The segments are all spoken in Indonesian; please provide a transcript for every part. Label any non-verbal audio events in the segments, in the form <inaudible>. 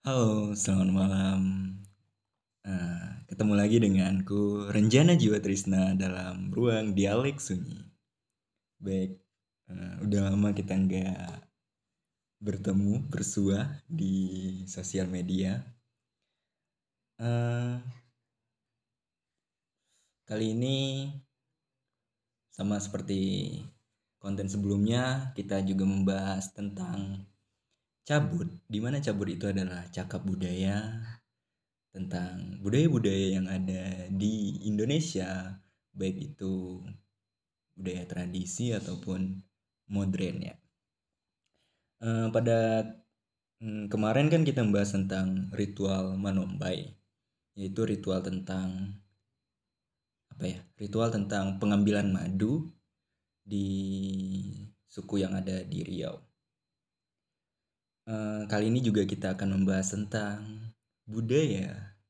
Halo, selamat malam. Nah, ketemu lagi denganku Renjana Jiwa Trisna dalam ruang dialek sunyi. Baik, eh, udah lama kita nggak bertemu bersua di sosial media. Eh, kali ini sama seperti konten sebelumnya kita juga membahas tentang cabut. Di mana cabut itu adalah cakap budaya tentang budaya-budaya yang ada di Indonesia. Baik itu budaya tradisi ataupun modern ya. Eh, pada mm, kemarin kan kita membahas tentang ritual manombai yaitu ritual tentang apa ya ritual tentang pengambilan madu di suku yang ada di Riau Eh, kali ini juga kita akan membahas tentang budaya.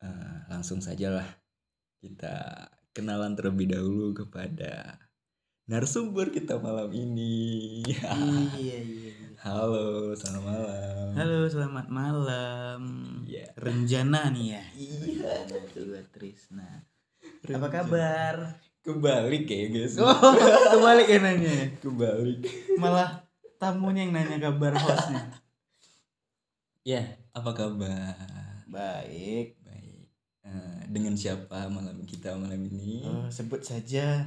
Eh, langsung sajalah kita kenalan terlebih dahulu kepada narasumber kita malam ini. iya iya. <laughs> Halo, selamat malam. Halo, selamat malam. Iya. Renjana nih ya. Iya. Dua Trisna. Apa kabar? Kebalik ya guys. Oh, kebalik ya nanya. Kebalik. Malah tamunya yang nanya kabar hostnya. <laughs> Ya, apa kabar? Baik. Baik. Eh, dengan siapa malam kita malam ini? Oh, sebut saja.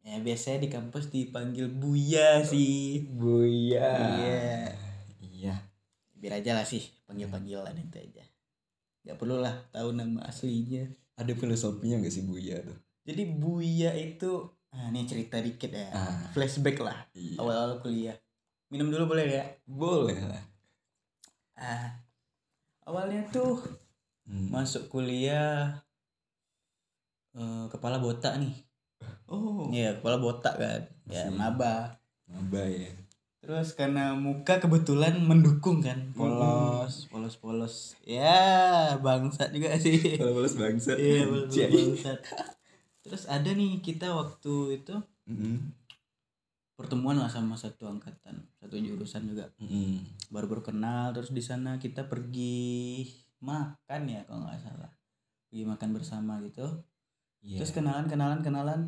Ya biasanya di kampus dipanggil Buya sih. Buya. Iya. Iya. Biar aja lah sih panggil-panggilan itu aja. Gak perlu lah tahu nama aslinya. Ada filosofinya gak sih Buya tuh? Jadi Buya itu ah ini cerita dikit ya. Ah. Flashback lah Iya. awal-awal kuliah. Minum dulu boleh ya? Boleh lah. Ah, awalnya tuh Hmm. masuk kuliah eh, kepala botak nih. Oh. Iya, kepala botak kan. Ya, maba. Maba ya. Terus karena muka kebetulan mendukung kan. Polos, polos-polos. Ya, bangsat juga sih. Kalau balas bangsa. Iya, polos bangsat. Terus ada nih kita waktu itu Mm-mm. Pertemuan lah sama satu angkatan, satu jurusan juga. Mm-mm. Baru-baru kenal terus di sana kita pergi makan ya kalau nggak salah. Pergi makan bersama gitu. Iya. terus kenalan kenalan kenalan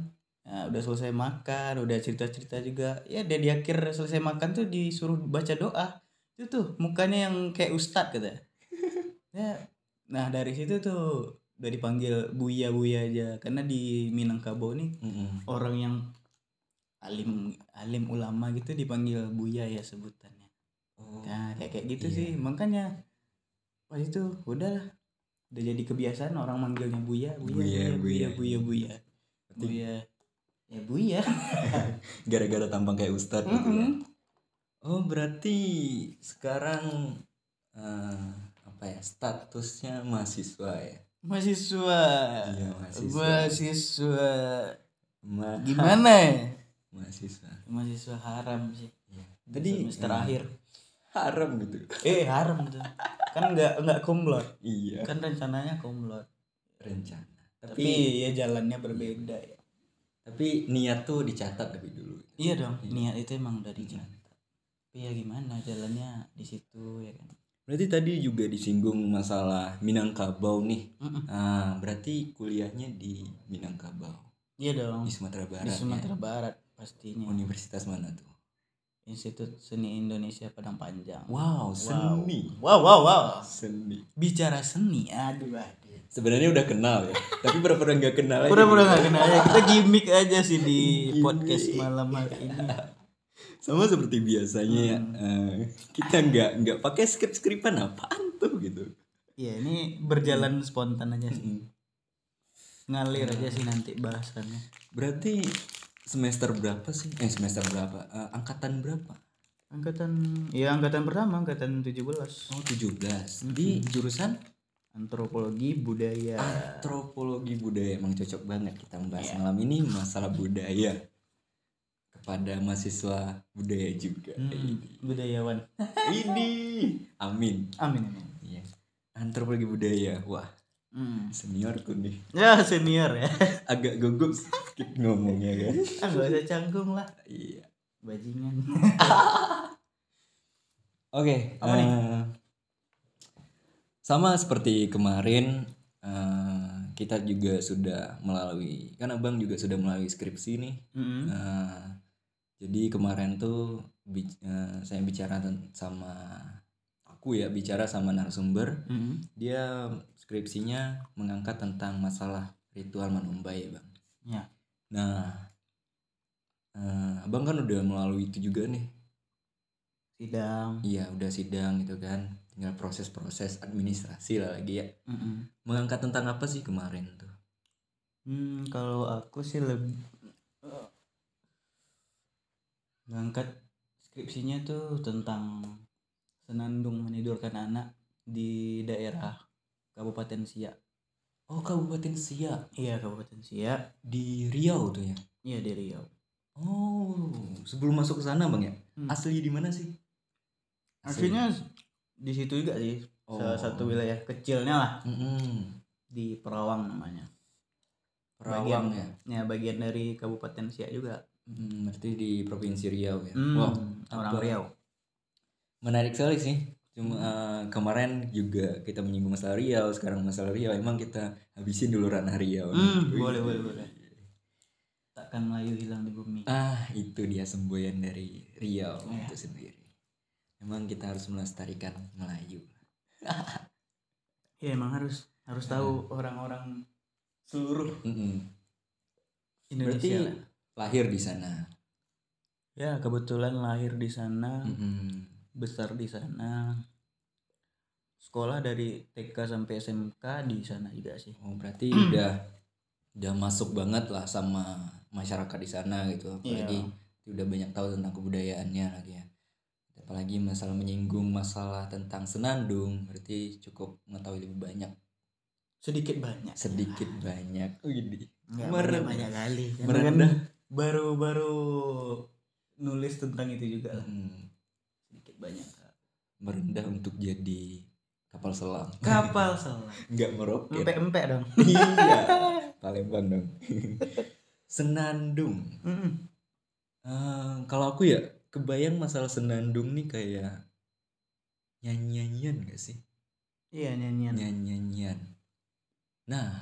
Nah, udah selesai makan udah cerita cerita juga ya dia di akhir selesai makan tuh disuruh baca doa itu tuh mukanya yang kayak ustad kata <laughs> ya nah dari situ tuh udah dipanggil buya buya aja karena di Minangkabau nih Mm-mm. orang yang alim alim ulama gitu dipanggil buya ya sebutannya Oh. nah kayak kayak gitu Iya. sih makanya pas itu udahlah udah jadi kebiasaan orang manggilnya buya buya Buya, buya buya buya. buya buya Berarti buya ya buya <laughs> gara-gara tampang kayak ustad gitu ya. Oh, berarti sekarang eh, apa ya? Statusnya mahasiswa ya. mahasiswa Iya, mahasiswa. mahasiswa Ma- gimana ya <laughs> mahasiswa. mahasiswa haram sih Iya. tadi semester eh, akhir haram gitu. eh haram tuh kan nggak nggak kumlot Iya. kan rencananya kumlot Rencana. tapi, Tapi ya jalannya berbeda ya tapi niat tuh dicatat tapi dulu. iya dong Iya. niat itu emang udah dicatat tapi ya gimana jalannya di situ ya kan Berarti tadi juga disinggung masalah Minangkabau nih. Mm-mm. Ah, berarti kuliahnya di Minangkabau, iya dong di Sumatera Barat. di Sumatera ya? Barat pastinya Universitas mana tuh? Institut Seni Indonesia Padang Panjang Wow, seni. wow wow wow Seni. bicara seni aduh aduh Sebenarnya udah kenal ya, tapi pura-pura nggak kenal aja. pura-pura gitu. nggak kenal ya kita gimmick aja sih di Gimmick. podcast malam hari ini Sama seperti biasanya ya, Hmm. eh, kita nggak nggak pakai skrip-skripan apaan tuh gitu. Iya ini berjalan spontan aja sih Mm. ngalir aja sih nanti bahasannya Berarti semester berapa sih? Eh semester berapa? Eh, angkatan berapa? angkatan ya angkatan pertama angkatan 17 Oh 17 Di jurusan? Antropologi budaya. Antropologi budaya. Emang cocok banget kita membahas Iya. malam ini masalah budaya kepada mahasiswa budaya juga. Hmm, budayawan. Ini. Amin. Amin amin. Iya. Antropologi budaya. Wah Hmm. seniorku nih ya senior ya agak gugup sedikit ngomongnya kan ah gak usah canggung lah iya bajingan <laughs> oke Apa nih? eh, sama seperti kemarin eh, kita juga sudah melalui kan abang juga sudah melalui skripsi nih Mm-mm. Nah, jadi kemarin tuh eh, saya bicara sama aku ya bicara sama narasumber Mm-mm. dia skripsinya mengangkat tentang masalah ritual manumbai bang Ya. nah eh, abang kan udah melalui itu juga nih Sidang. iya udah sidang gitu kan tinggal proses-proses administrasi lah lagi ya Mm-mm. mengangkat tentang apa sih kemarin tuh Hmm, kalau aku sih lebih ngangkat skripsinya tuh tentang senandung menidurkan anak di daerah Kabupaten Siak. oh Kabupaten Siak Iya, Kabupaten Siak. di Riau tuh ya Iya, di Riau. oh sebelum masuk ke sana bang ya Hmm. asli di mana sih Aslinya di situ juga sih. Oh. Salah satu wilayah kecilnya lah Mm-mm. di Perawang namanya. Perawang ya bagian, ya. bagian dari Kabupaten Siak juga. Hmm, berarti di provinsi Riau ya Hmm, wah orang apa- Riau. menarik sekali sih cuma eh, kemarin juga kita menyinggung masalah Riau sekarang masalah Riau emang kita habisin dulu ranah Riau Hmm, boleh, boleh, boleh. Takkan Melayu hilang di bumi. ah itu dia semboyan dari Riau Iya. itu sendiri emang kita harus melestarikan Melayu Iya emang harus harus tahu orang-orang seluruh Mm-mm. Indonesia. berarti lah. lahir di sana Ya kebetulan lahir di sana, Mm-mm. Besar di sana. Sekolah dari TK sampai SMK di sana juga sih. oh berarti <clears throat> udah udah masuk banget lah sama masyarakat di sana gitu apalagi Iya. udah banyak tahu tentang kebudayaannya lagi ya apalagi masalah menyinggung masalah tentang senandung berarti cukup mengetahui lebih banyak Sedikit banyak. sedikit banyak Widih. Nggak Merendah. banyak, banyak kali. Karena Merendah. kan baru-baru nulis tentang itu juga lah. Hmm, banyak. merendah untuk jadi kapal selam Kapal <laughs> selam. nggak meroket Empek-empek dong. <laughs> iya Palembang dong <laughs> senandung Mm-mm. Eh, kalau aku ya kebayang masalah senandung nih kayak nyanyi-nyanyian gak sih Iya nyanyian. nyanyi-nyanyian. Nah,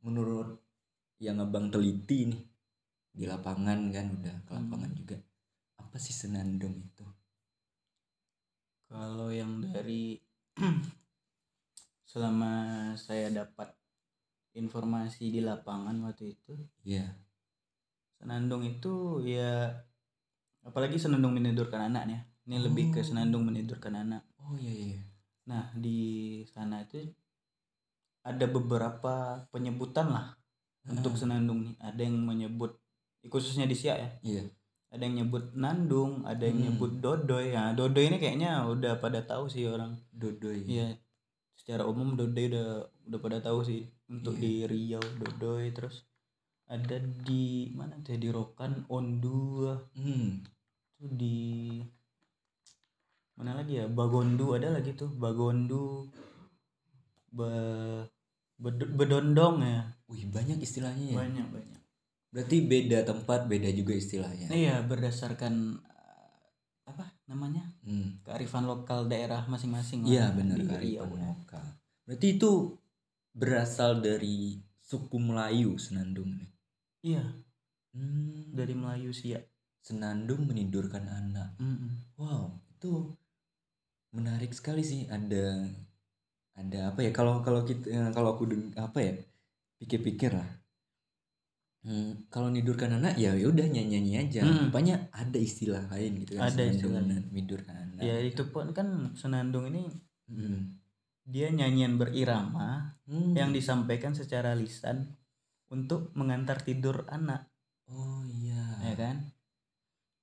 menurut yang abang teliti nih di lapangan kan udah ke lapangan juga. Apa sih senandung itu? Kalau yang dari <clears throat> selama saya dapat informasi di lapangan waktu itu, Iya. senandung itu ya apalagi senandung menidurkan anak ya. Ini lebih ke Oh. senandung menidurkan anak. Oh iya iya. Nah, di sana itu ada beberapa penyebutan lah untuk Ah, senandung nih. Ada yang menyebut khususnya di Siak ya. Iya. Ada yang nyebut nandung, ada yang Hmm. nyebut dodoy. Ya, dodoy ini kayaknya udah pada tahu sih orang. Dodoy. Iya, secara umum Dodoy udah udah pada tahu sih untuk Iya. di Riau Dodoy terus ada di mana tuh di Rokan Ondu Hmm. tuh di mana lagi ya Bagondu ada lagi tuh Bagondu Be, Bed- Bedondong ya Wih, banyak istilahnya ya. banyak banyak Berarti beda tempat, beda juga istilahnya. iya berdasarkan eh, apa namanya Hmm. kearifan lokal daerah masing-masing Iya, benar kearifan ya. lokal. Berarti itu berasal dari suku Melayu senandung nih. iya Hmm. dari Melayu sih ya senandung menidurkan anak. Mm-mm. Wow, itu menarik sekali sih. Ada ada apa ya? Kalau kalau kita eh, kalau aku deng- apa ya? Pikir-pikir lah. Hmm, kalau nidurkan anak ya ya udah nyanyi-nyanyi aja. Hmm. Rupanya ada istilah lain gitu kan. Ada men- menidurkan anak. ya itu pun kan senandung ini Hmm. dia nyanyian berirama Hmm. yang disampaikan secara lisan untuk mengantar tidur anak Oh iya. ya kan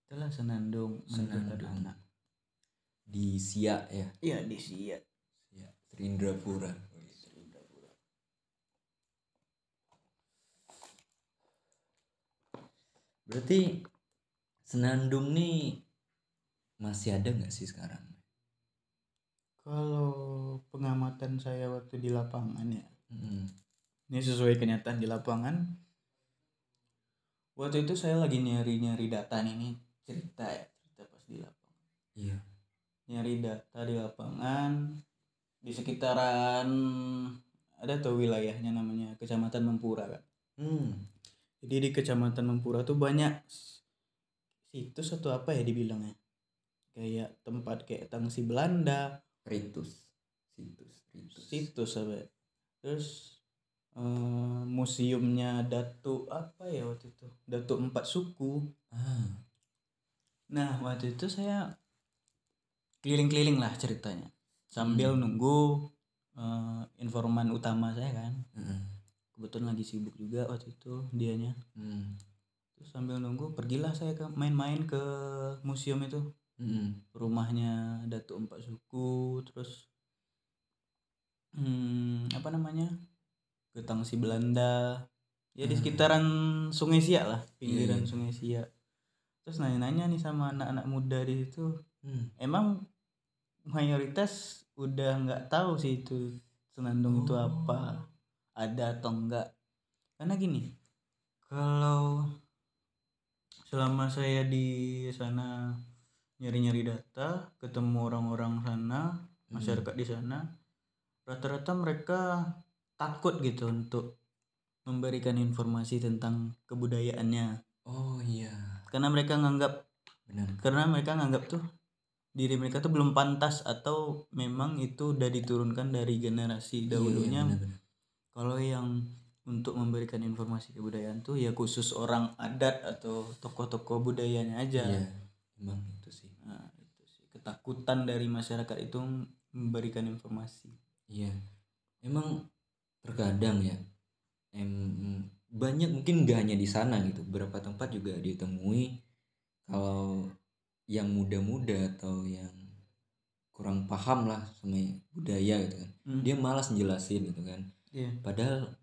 itulah senandung Senandung. anak Di Siak ya. iya di Siak Siak. Serindrapura. Berarti senandung nih masih ada nggak sih sekarang? kalau pengamatan saya waktu di lapangan ya Hmm. ini sesuai kenyataan di lapangan waktu itu saya lagi nyari nyari data nih nih cerita ya cerita pas di lapangan Iya. nyari data di lapangan di sekitaran ada tuh wilayahnya namanya Kecamatan Mempura kan. Hmm. Jadi di Kecamatan Mempura tuh banyak situs atau apa ya dibilangnya. Kayak tempat kayak tangsi Belanda, Ritus. Situs. Ritus. situs apa ya. Terus eh, museumnya Datu apa ya waktu itu? Datu Empat Suku. Ah. Nah, waktu itu saya keliling-keliling lah ceritanya. Sambil nunggu eh, informan utama saya kan. Mm-mm. Kebetulan lagi sibuk juga waktu itu dianya. Hmm. Terus sambil nunggu pergilah saya ke main-main ke museum itu. Mm-mm. Rumahnya Datu Empat Suku, terus hmm, apa namanya? Ke Tangsi Belanda. Ya di Hmm. sekitaran Sungai Siak lah, pinggiran Iya, iya. Sungai Siak. Terus nanya-nanya nih sama anak-anak muda di situ, Hmm. emang mayoritas udah nggak tahu sih itu senandung itu apa ada atau enggak karena gini kalau selama saya di sana nyari-nyari data ketemu orang-orang sana masyarakat di sana rata-rata mereka takut gitu untuk memberikan informasi tentang kebudayaannya Oh iya. karena mereka nganggap Benar. karena mereka nganggap tuh diri mereka tuh belum pantas atau memang itu udah diturunkan dari generasi dahulunya Iya, benar-benar. Kalau yang untuk memberikan informasi kebudayaan tuh ya khusus orang adat atau tokoh-tokoh budayanya aja Iya. Emang itu sih. nah, itu sih ketakutan dari masyarakat itu memberikan informasi Iya. Emang terkadang ya em, banyak mungkin gak hanya di sana gitu. Beberapa tempat juga ditemui kalau yang muda-muda atau yang kurang paham lah sama budaya gitu kan. Hmm. Dia malas njelasin gitu kan. Iya. Padahal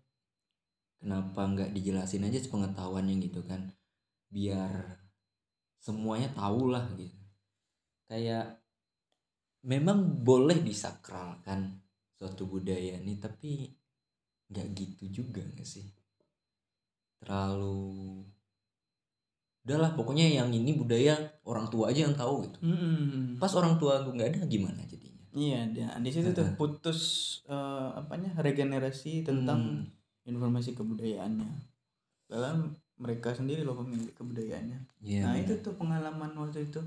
kenapa nggak dijelasin aja sepengetahuannya gitu kan. Biar semuanya tahu lah gitu. Kayak memang boleh disakralkan suatu budaya nih tapi nggak gitu juga nggak sih terlalu udahlah pokoknya yang ini budaya orang tua aja yang tahu gitu Mm-mm. pas orang tua aku nggak ada gimana jadinya iya dia- di situ tuh putus eh, apanya regenerasi tentang Hmm, informasi kebudayaannya. Dalam mereka sendiri loh pemilik kebudayaannya. Iya nah itu tuh pengalaman waktu itu.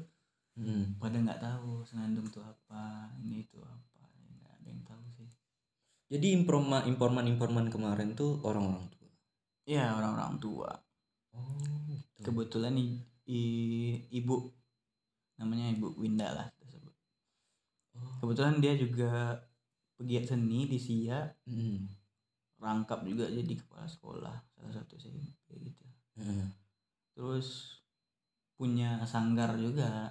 Hmm, pada nggak tahu senandung itu apa ini itu apa nggak ada yang tahu sih. Jadi informa informan informan kemarin tuh orang-orang tua? Ya orang-orang tua. Oh gitu. kebetulan i- i- ibu. Namanya ibu Winda lah kebetulan dia juga pegiat seni di Sia. Hmm, rangkap juga jadi kepala sekolah salah satu sih kayak gitu. Hmm. terus punya sanggar juga.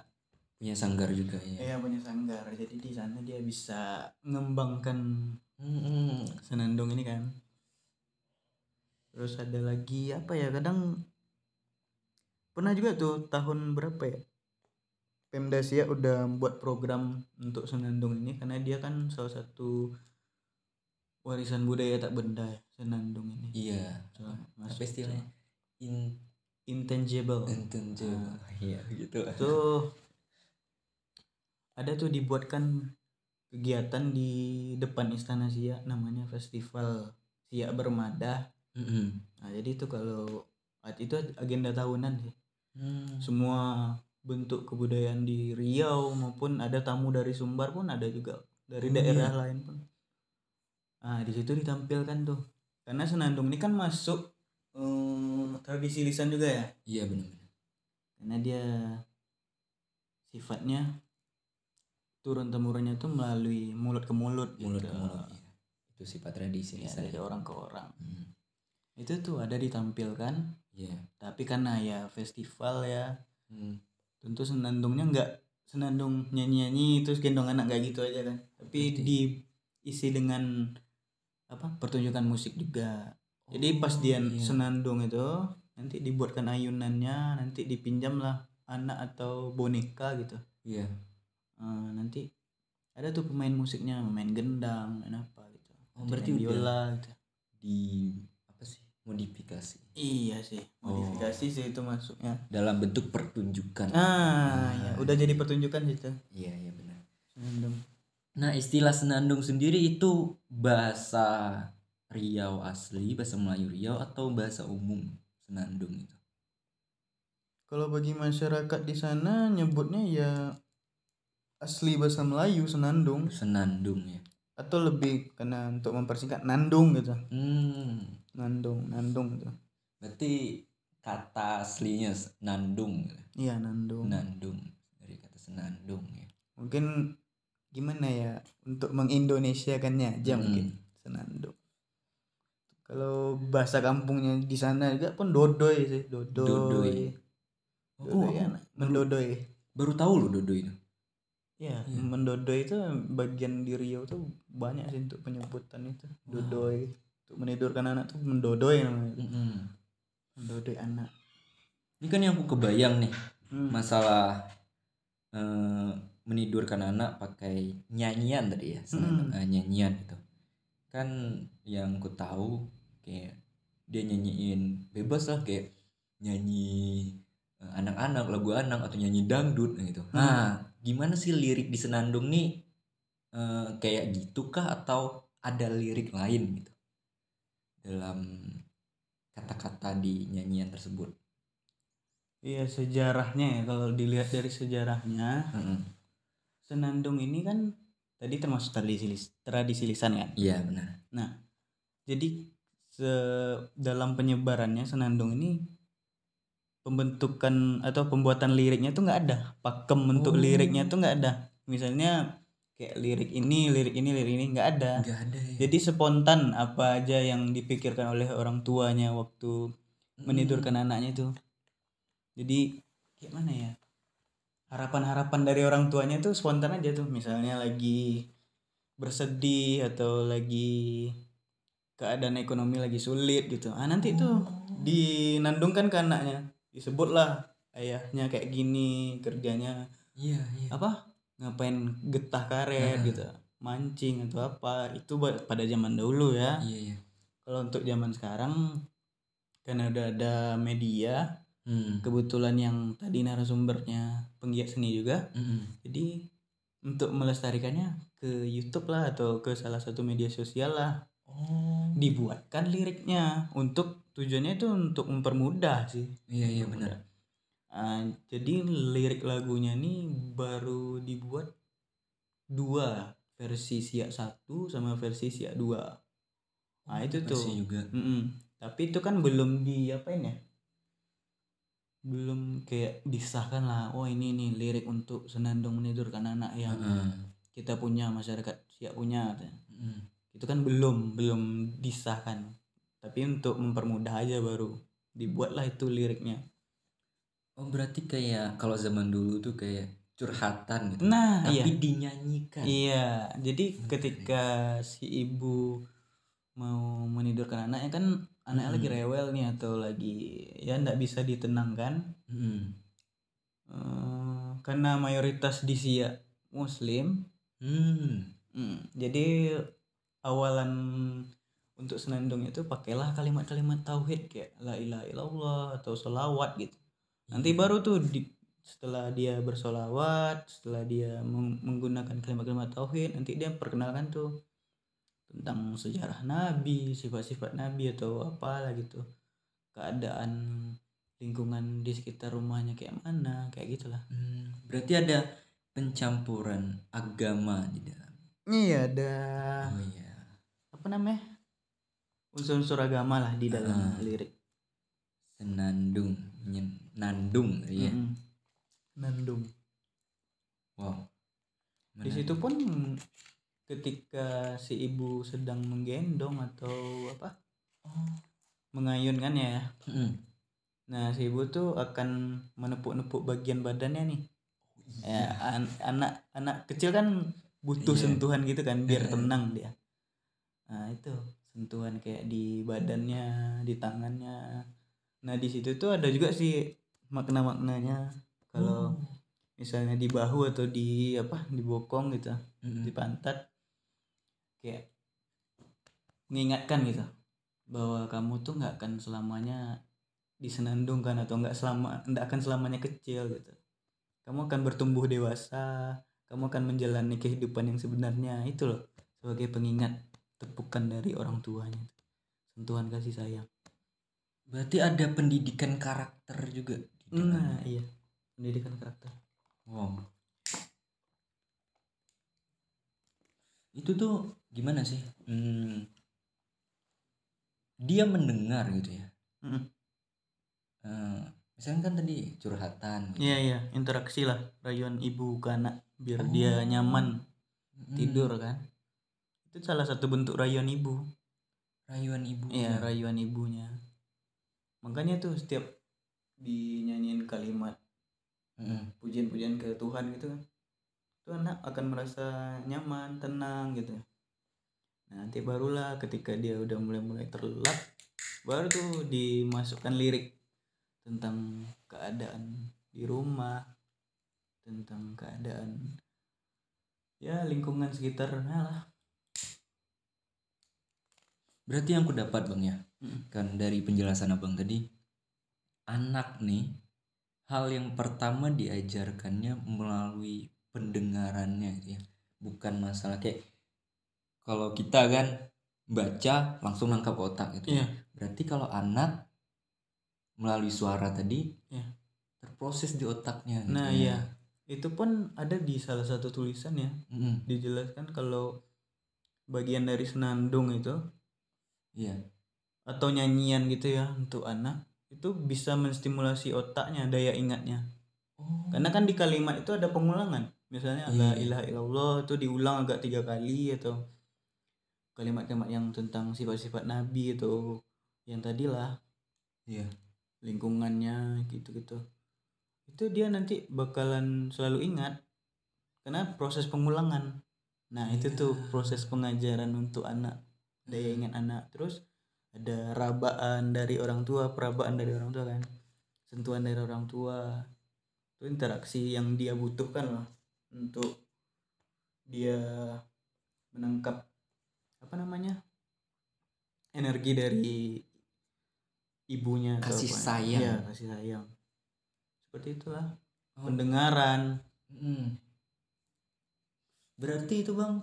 Punya sanggar juga ya. Iya punya sanggar. Jadi di sana dia bisa mengembangkan Hmm, hmm. senandung ini kan. Terus ada lagi apa ya kadang pernah juga tuh tahun berapa ya Pemda Siak udah buat program untuk senandung ini karena dia kan salah satu warisan budaya tak benda ya senandung ini. Iya. So, apa istilahnya? in intangible. Intangible. Iya gitu. Lah tuh ada tuh dibuatkan kegiatan di depan istana Siak namanya festival Siak Bermadah Mm-mm. Nah, jadi itu kalau itu agenda tahunan sih. Hmm. Semua bentuk kebudayaan di Riau maupun ada tamu dari Sumbar pun ada juga dari Oh, daerah lain pun. Nah, di situ ditampilkan tuh. Karena senandung ini kan masuk eh, tradisi lisan juga ya. iya benar-benar Karena dia sifatnya turun temurunnya tuh melalui mulut ke mulut mulut gitu. ke mulut iya. itu sifat tradisi Ya, dari orang ke orang. Hmm. Itu tuh ada ditampilkan, iya tapi karena ya festival ya Hmm. Tentu senandungnya nggak senandung nyanyi nyanyi terus gendong anak kayak gitu aja kan. Tapi Berarti- diisi dengan apa pertunjukan musik juga. Jadi pas Oh, dia iya. senandung itu nanti dibuatkan ayunannya nanti dipinjam lah anak atau boneka gitu. Iya. Eh, nanti ada tuh pemain musiknya main gendang main apa gitu. Oh, berarti biola gitu. di modifikasi iya sih Oh. modifikasi sih itu masuknya dalam bentuk pertunjukan ah ya udah jadi pertunjukan gitu iya iya benar senandung Nah, istilah senandung sendiri itu bahasa Riau asli, bahasa Melayu Riau atau bahasa umum senandung itu? Kalau bagi masyarakat di sana nyebutnya ya asli bahasa Melayu senandung Senandung ya. atau lebih karena untuk mempersingkat nandung gitu. Hmm. Nandung, nandung gitu. Berarti kata aslinya nandung. Iya, nandung. Nandung dari kata senandung ya. Mungkin gimana ya untuk mengindonesiakannya aja Hmm. mungkin senandung. Kalau bahasa kampungnya di sana juga pun dodoy sih, dodoy. Dodoy. Oh, Dodoy aku anak. Mendodoy. baru tahu loh dodo itu. Ya, Iya. mendodoy itu bagian di Riau tuh banyak sih untuk penyebutan itu. Dodoy. Untuk menidurkan anak tuh mendodoy namanya. Mm-mm. Mendodoy anak. Ini kan yang aku kebayang nih Hmm. masalah eh, menidurkan anak pakai nyanyian tadi ya, eh, nyanyian itu. Kan yang ku tahu kayak dia nyanyiin bebas lah kayak nyanyi eh, anak-anak lagu anak atau nyanyi dangdut gitu. Nah, gimana sih lirik di senandung nih eh, kayak gitu kah atau ada lirik lain gitu dalam kata-kata di nyanyian tersebut? Iya, sejarahnya ya kalau dilihat dari sejarahnya, Mm-mm. senandung ini kan tadi termasuk tradisi tradisi lisan kan. Iya benar. Nah, jadi se- dalam penyebarannya senandung ini pembentukan atau pembuatan liriknya tuh nggak ada. Pakem untuk Oh. liriknya tuh nggak ada. Misalnya kayak lirik ini, lirik ini, lirik ini nggak ada. Gak ada ya. Jadi spontan apa aja yang dipikirkan oleh orang tuanya waktu menidurkan anaknya itu. Jadi kayak mana ya? Harapan-harapan dari orang tuanya tuh spontan aja tuh. Misalnya lagi bersedih atau lagi keadaan ekonomi lagi sulit gitu. Ah nanti tuh dinandungkan ke anaknya. Disebutlah ayahnya kayak gini kerjanya Iya iya. apa ngapain getah karet gitu mancing atau apa itu pada zaman dahulu ya Iya iya. kalau untuk zaman sekarang karena udah ada media Hmm. kebetulan yang tadi narasumbernya penggiat seni juga Mm-mm. jadi untuk melestarikannya ke YouTube lah atau ke salah satu media sosial lah Oh. dibuatkan liriknya untuk tujuannya itu untuk mempermudah sih Iya iya benar. Ah, jadi lirik lagunya nih baru dibuat dua versi siak satu sama versi siak dua nah itu tuh Versi juga. Mm-mm. tapi itu kan belum di apain ya belum kayak disahkan lah oh ini nih lirik untuk senandung menidurkan anak yang Heeh. kita punya masyarakat siap punya katanya. Mm. itu kan belum belum disahkan tapi untuk mempermudah aja baru dibuatlah itu liriknya Oh berarti kayak kalau zaman dulu tuh kayak curhatan gitu. nah Tapi iya dinyanyikan. Iya, jadi ketika si ibu mau menidurkan anaknya kan anaknya lagi rewel nih atau lagi ya ndak bisa ditenangkan Mm. Eh, karena mayoritas di Siak Muslim. Hmm. Hmm, jadi awalan untuk senandung itu pakailah kalimat-kalimat tauhid kayak la ilaha illallah atau selawat gitu. Nanti baru tuh di, setelah dia bersolawat, setelah dia meng- menggunakan kalimat-kalimat tauhid, nanti dia perkenalkan tuh tentang sejarah Nabi, sifat-sifat Nabi atau apalah gitu, keadaan lingkungan di sekitar rumahnya kayak mana, kayak gitulah. Hmm. Berarti ada pencampuran agama di dalam. Iya ada Oh iya. apa namanya unsur-unsur agama lah di dalam Ah. lirik. Senandung, nandung ya. Mm-mm. Nandung. Wow. Di situ pun ketika si ibu sedang menggendong atau apa Oh. mengayunkan ya Mm. nah si ibu tuh akan menepuk-nepuk bagian badannya nih ya an- anak anak kecil kan butuh Iya. sentuhan gitu kan biar Iya. tenang dia nah itu sentuhan kayak di badannya di tangannya nah di situ tuh ada juga sih makna maknanya kalau Oh. Misalnya di bahu atau di apa di bokong gitu Mm-mm. di pantat kayak mengingatkan gitu bahwa kamu tuh nggak akan selamanya disenandungkan atau nggak selama nggak akan selamanya kecil gitu. Kamu akan bertumbuh dewasa kamu akan menjalani kehidupan yang sebenarnya itu loh sebagai pengingat tepukan dari orang tuanya sentuhan kasih sayang. Berarti ada pendidikan karakter juga di nah iya pendidikan karakter Wow. Itu tuh gimana sih? Hmm, dia mendengar gitu ya. Eh, misalnya kan tadi curhatan. gitu. iya iya interaksi lah rayuan ibu ke anak biar Oh. dia nyaman Mm, tidur kan itu salah satu bentuk rayuan ibu Rayuan ibu. iya rayuan ibunya makanya tuh setiap dinyanyiin kalimat Mm, pujian-pujian ke Tuhan gitu kan. Itu anak akan merasa nyaman tenang gitu. Nah, nanti barulah ketika dia udah mulai-mulai terlelap baru tuh dimasukkan lirik tentang keadaan di rumah tentang keadaan ya lingkungan sekitarnya lah. Berarti yang ku dapat bang ya, Mm. kan dari penjelasan abang tadi, anak nih hal yang pertama diajarkannya melalui pendengarannya gitu ya, bukan masalah kayak kalau kita kan baca langsung nangkap otak gitu. Ya. Berarti kalau anak melalui suara tadi Iya. terproses di otaknya. gitu nah ya. iya itu pun ada di salah satu tulisan ya Mm-mm. dijelaskan kalau bagian dari senandung itu Iya. atau nyanyian gitu ya untuk anak itu bisa menstimulasi otaknya daya ingatnya Oh. karena kan di kalimat itu ada pengulangan misalnya la Iya. ilaha illallah itu diulang agak tiga kali atau kalimat-kalimat yang tentang sifat-sifat nabi itu yang tadi lah Iya. lingkungannya gitu-gitu itu dia nanti bakalan selalu ingat karena proses pengulangan nah itu tuh Iya. proses pengajaran untuk anak daya ingat anak terus ada rabaan dari orang tua perabaan dari orang tua kan sentuhan dari orang tua itu interaksi yang dia butuhkan loh untuk dia menangkap apa namanya energi dari ibunya atau Kasih apa. sayang. Iya, kasih sayang seperti itulah Oh. pendengaran Mm. Berarti itu bang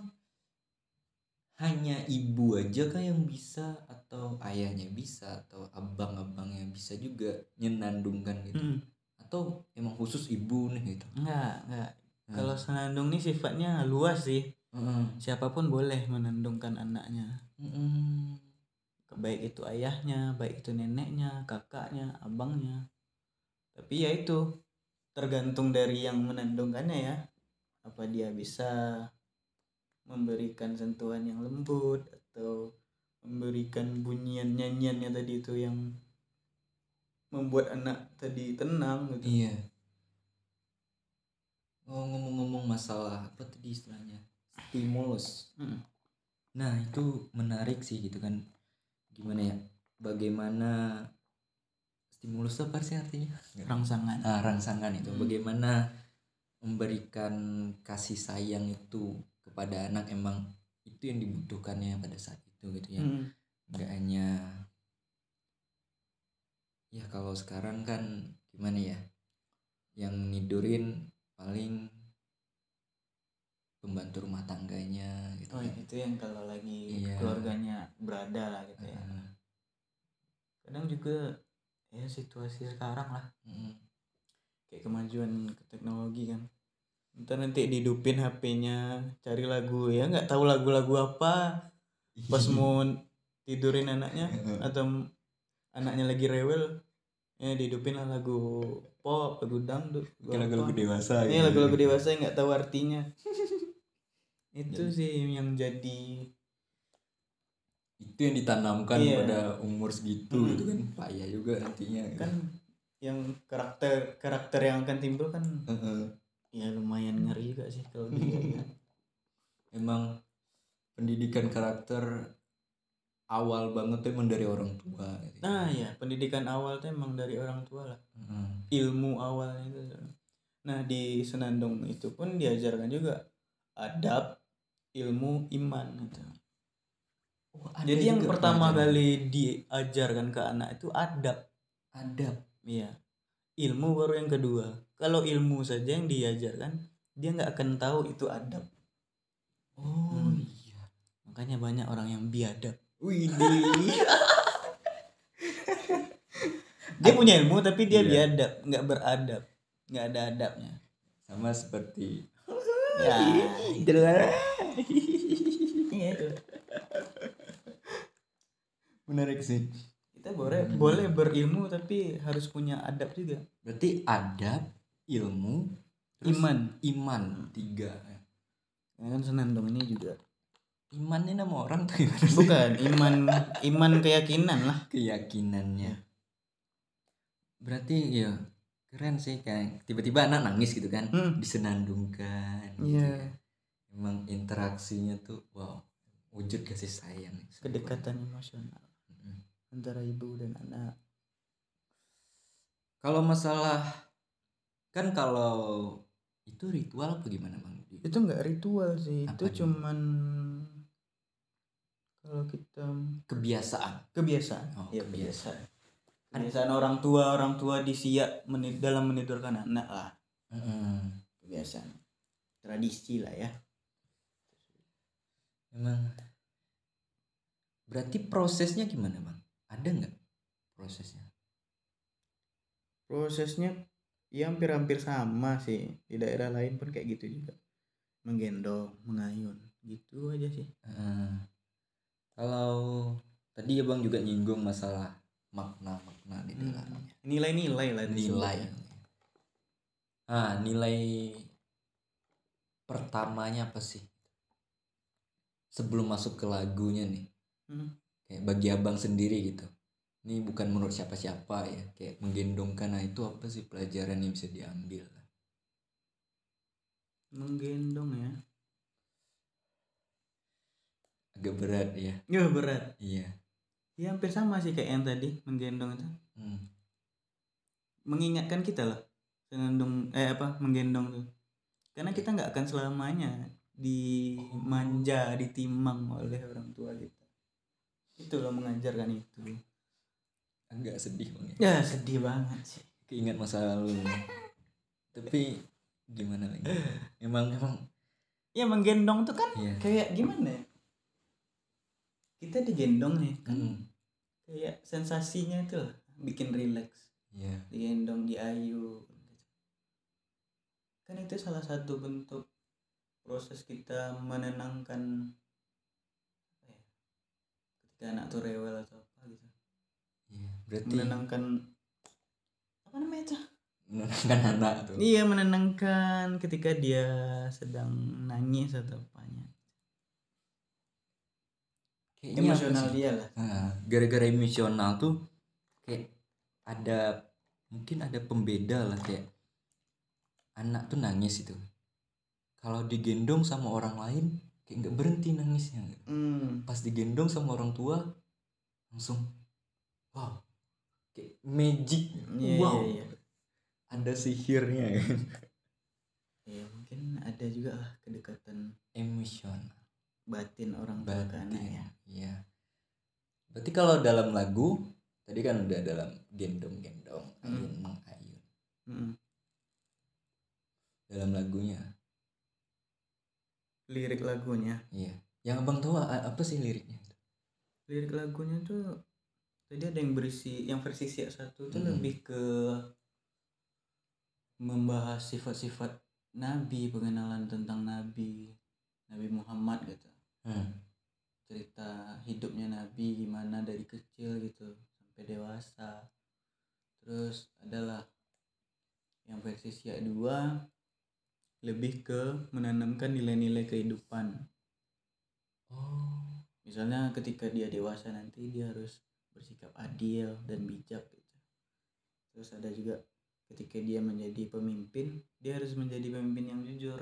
hanya ibu aja kah yang bisa atau ayahnya bisa atau abang-abangnya bisa juga nyenandungkan gitu Mm, atau emang khusus ibu nih gitu. enggak enggak Hmm. kalau senandung ini sifatnya luas sih Mm-mm. siapa pun boleh menandungkan anaknya Mm-mm. baik itu ayahnya baik itu neneknya kakaknya abangnya tapi ya itu tergantung dari yang menandungkannya ya apa dia bisa memberikan sentuhan yang lembut atau memberikan bunyian nyanyiannya tadi itu yang membuat anak tadi tenang gitu Iya. Oh ngomong-ngomong masalah apa tadi istilahnya stimulus. Mm. Nah itu menarik sih gitu kan. Gimana ya? Bagaimana stimulus apa sih artinya? rangsangan Ah, rangsangan itu Hmm. bagaimana memberikan kasih sayang itu kepada anak emang itu yang dibutuhkannya pada saat itu gitu ya. Mm. nggak hanya ya kalau sekarang kan gimana ya yang nidurin paling pembantu rumah tangganya gitu oh kan. itu yang kalau lagi Iya. keluarganya berada lah gitu ya. Ah, kadang juga ya situasi sekarang lah. Mm, kayak kemajuan ke teknologi kan. Ntar nanti dihidupin HP-nya cari lagu ya nggak tahu lagu-lagu apa <laughs> pas mau tidurin anaknya atau anaknya lagi rewel ya dihidupin lah lagu pop lagu dangdut lagu-lagu dewasa ini gitu. lagu-lagu dewasa yang nggak tahu artinya <laughs> itu sih yang jadi itu yang ditanamkan Iya. pada umur segitu Mm. gitu kan payah juga nantinya gitu. kan yang karakter karakter yang akan timbul kan Heeh. ya lumayan ngeri juga sih kalau dilihat <laughs> emang pendidikan karakter awal banget tuh emang dari orang tua gitu. nah ya pendidikan awal tuh emang dari orang tua lah Heeh. ilmu awalnya itu nah di senandung itu pun diajarkan juga adab ilmu iman gitu Oh, ada jadi yang pertama pelajaran. kali diajarkan ke anak itu adab adab iya ilmu baru yang kedua kalau ilmu saja yang diajarkan dia nggak akan tahu itu adab oh Hmm. Makanya banyak orang yang biadab. Widih. <laughs> dia punya ilmu tapi dia Iya. biadab nggak beradab nggak ada adabnya. Sama seperti ya. Iya. Menarik sih. Kita boleh Hmm. boleh berilmu tapi harus punya adab juga. Berarti adab ilmu iman. iman tiga. Ya kan senandung ini juga iman ini nama orang tuh gimana sih? bukan iman iman keyakinan lah keyakinannya berarti ya keren sih kayak tiba-tiba anak nangis gitu kan Hmm. disenandungkan gitu Iya. ya. emang interaksinya tuh wow wujud kasih sayang kedekatan emosional Mm. antara ibu dan anak kalau masalah kan kalau itu ritual apa gimana bang itu nggak ritual sih Apa itu cuman kalau kita kebiasaan. Kebiasaan. Oh, ya kebiasaan. kebiasaan. Orang tua orang tua di siak meni- dalam menidurkan anak lah. Mm. kebiasaan. Tradisi lah ya. Emang. Berarti prosesnya gimana bang? Ada nggak prosesnya? Prosesnya ya hampir-hampir sama sih. Di daerah lain pun kayak gitu juga. Menggendong mengayun gitu aja sih. Eh, kalau tadi ya bang juga nyinggung masalah makna makna di Hmm. dalamnya. Nilai-nilai lah nilai. ah nilai pertamanya apa sih? Sebelum masuk ke lagunya nih. Hmm. kayak bagi abang sendiri gitu. Ini bukan menurut siapa-siapa ya. Kayak menggendongkan nah itu apa sih pelajaran yang bisa diambil? Menggendong ya agak berat ya ya berat. Iya. Ya hampir sama sih kayak yang tadi menggendong itu. Hmm. mengingatkan kita lah senandung eh apa menggendong tuh. Karena kita nggak akan selamanya dimanja ditimang oleh orang tua kita. Itu loh mengajarkan itu. Agak sedih bang ya. Ya sedih banget sih. Keingat masa lalu tapi gimana lagi? <laughs> Emang emang ya menggendong tuh kan iya. kayak gimana ya kita digendong nih kan? Hmm, kayak sensasinya itu lah bikin rileks iya. Digendong diayu kan itu salah satu bentuk proses kita menenangkan ya, ketika anak tuh rewel atau apa gitu. Iya berarti menenangkan apa namanya itu? Menenangkan anak tuh. Iya menenangkan ketika dia sedang nangis atau apanya Kayaknya emosional dia lah. Gara-gara emosional tuh kayak ada mungkin ada pembeda lah kayak anak tuh nangis itu. Kalau digendong sama orang lain kayak nggak berhenti nangisnya. Hmm. pas digendong sama orang tua langsung wow kayak magic. Iya wow. iya. Iya ada sihirnya. Kan ya mungkin ada juga lah kedekatan emosional batin orang tua ke anak batin ya. iya. Berarti kalau dalam lagu tadi kan udah dalam gendong-gendong Hmm. ayun mengayun. Mm. dalam lagunya. Lirik lagunya. Iya. Yang abang tahu apa sih liriknya? Lirik lagunya tuh tadi ada yang berisi yang versi siak satu tuh Mm. lebih ke membahas sifat-sifat nabi pengenalan tentang nabi nabi Muhammad gitu hmm. cerita hidupnya nabi gimana dari kecil gitu sampai dewasa. Terus adalah yang versi siak 2 lebih ke menanamkan nilai-nilai kehidupan. Oh. Misalnya ketika dia dewasa nanti dia harus bersikap adil dan bijak gitu. Terus ada juga ketika dia menjadi pemimpin dia harus menjadi pemimpin yang jujur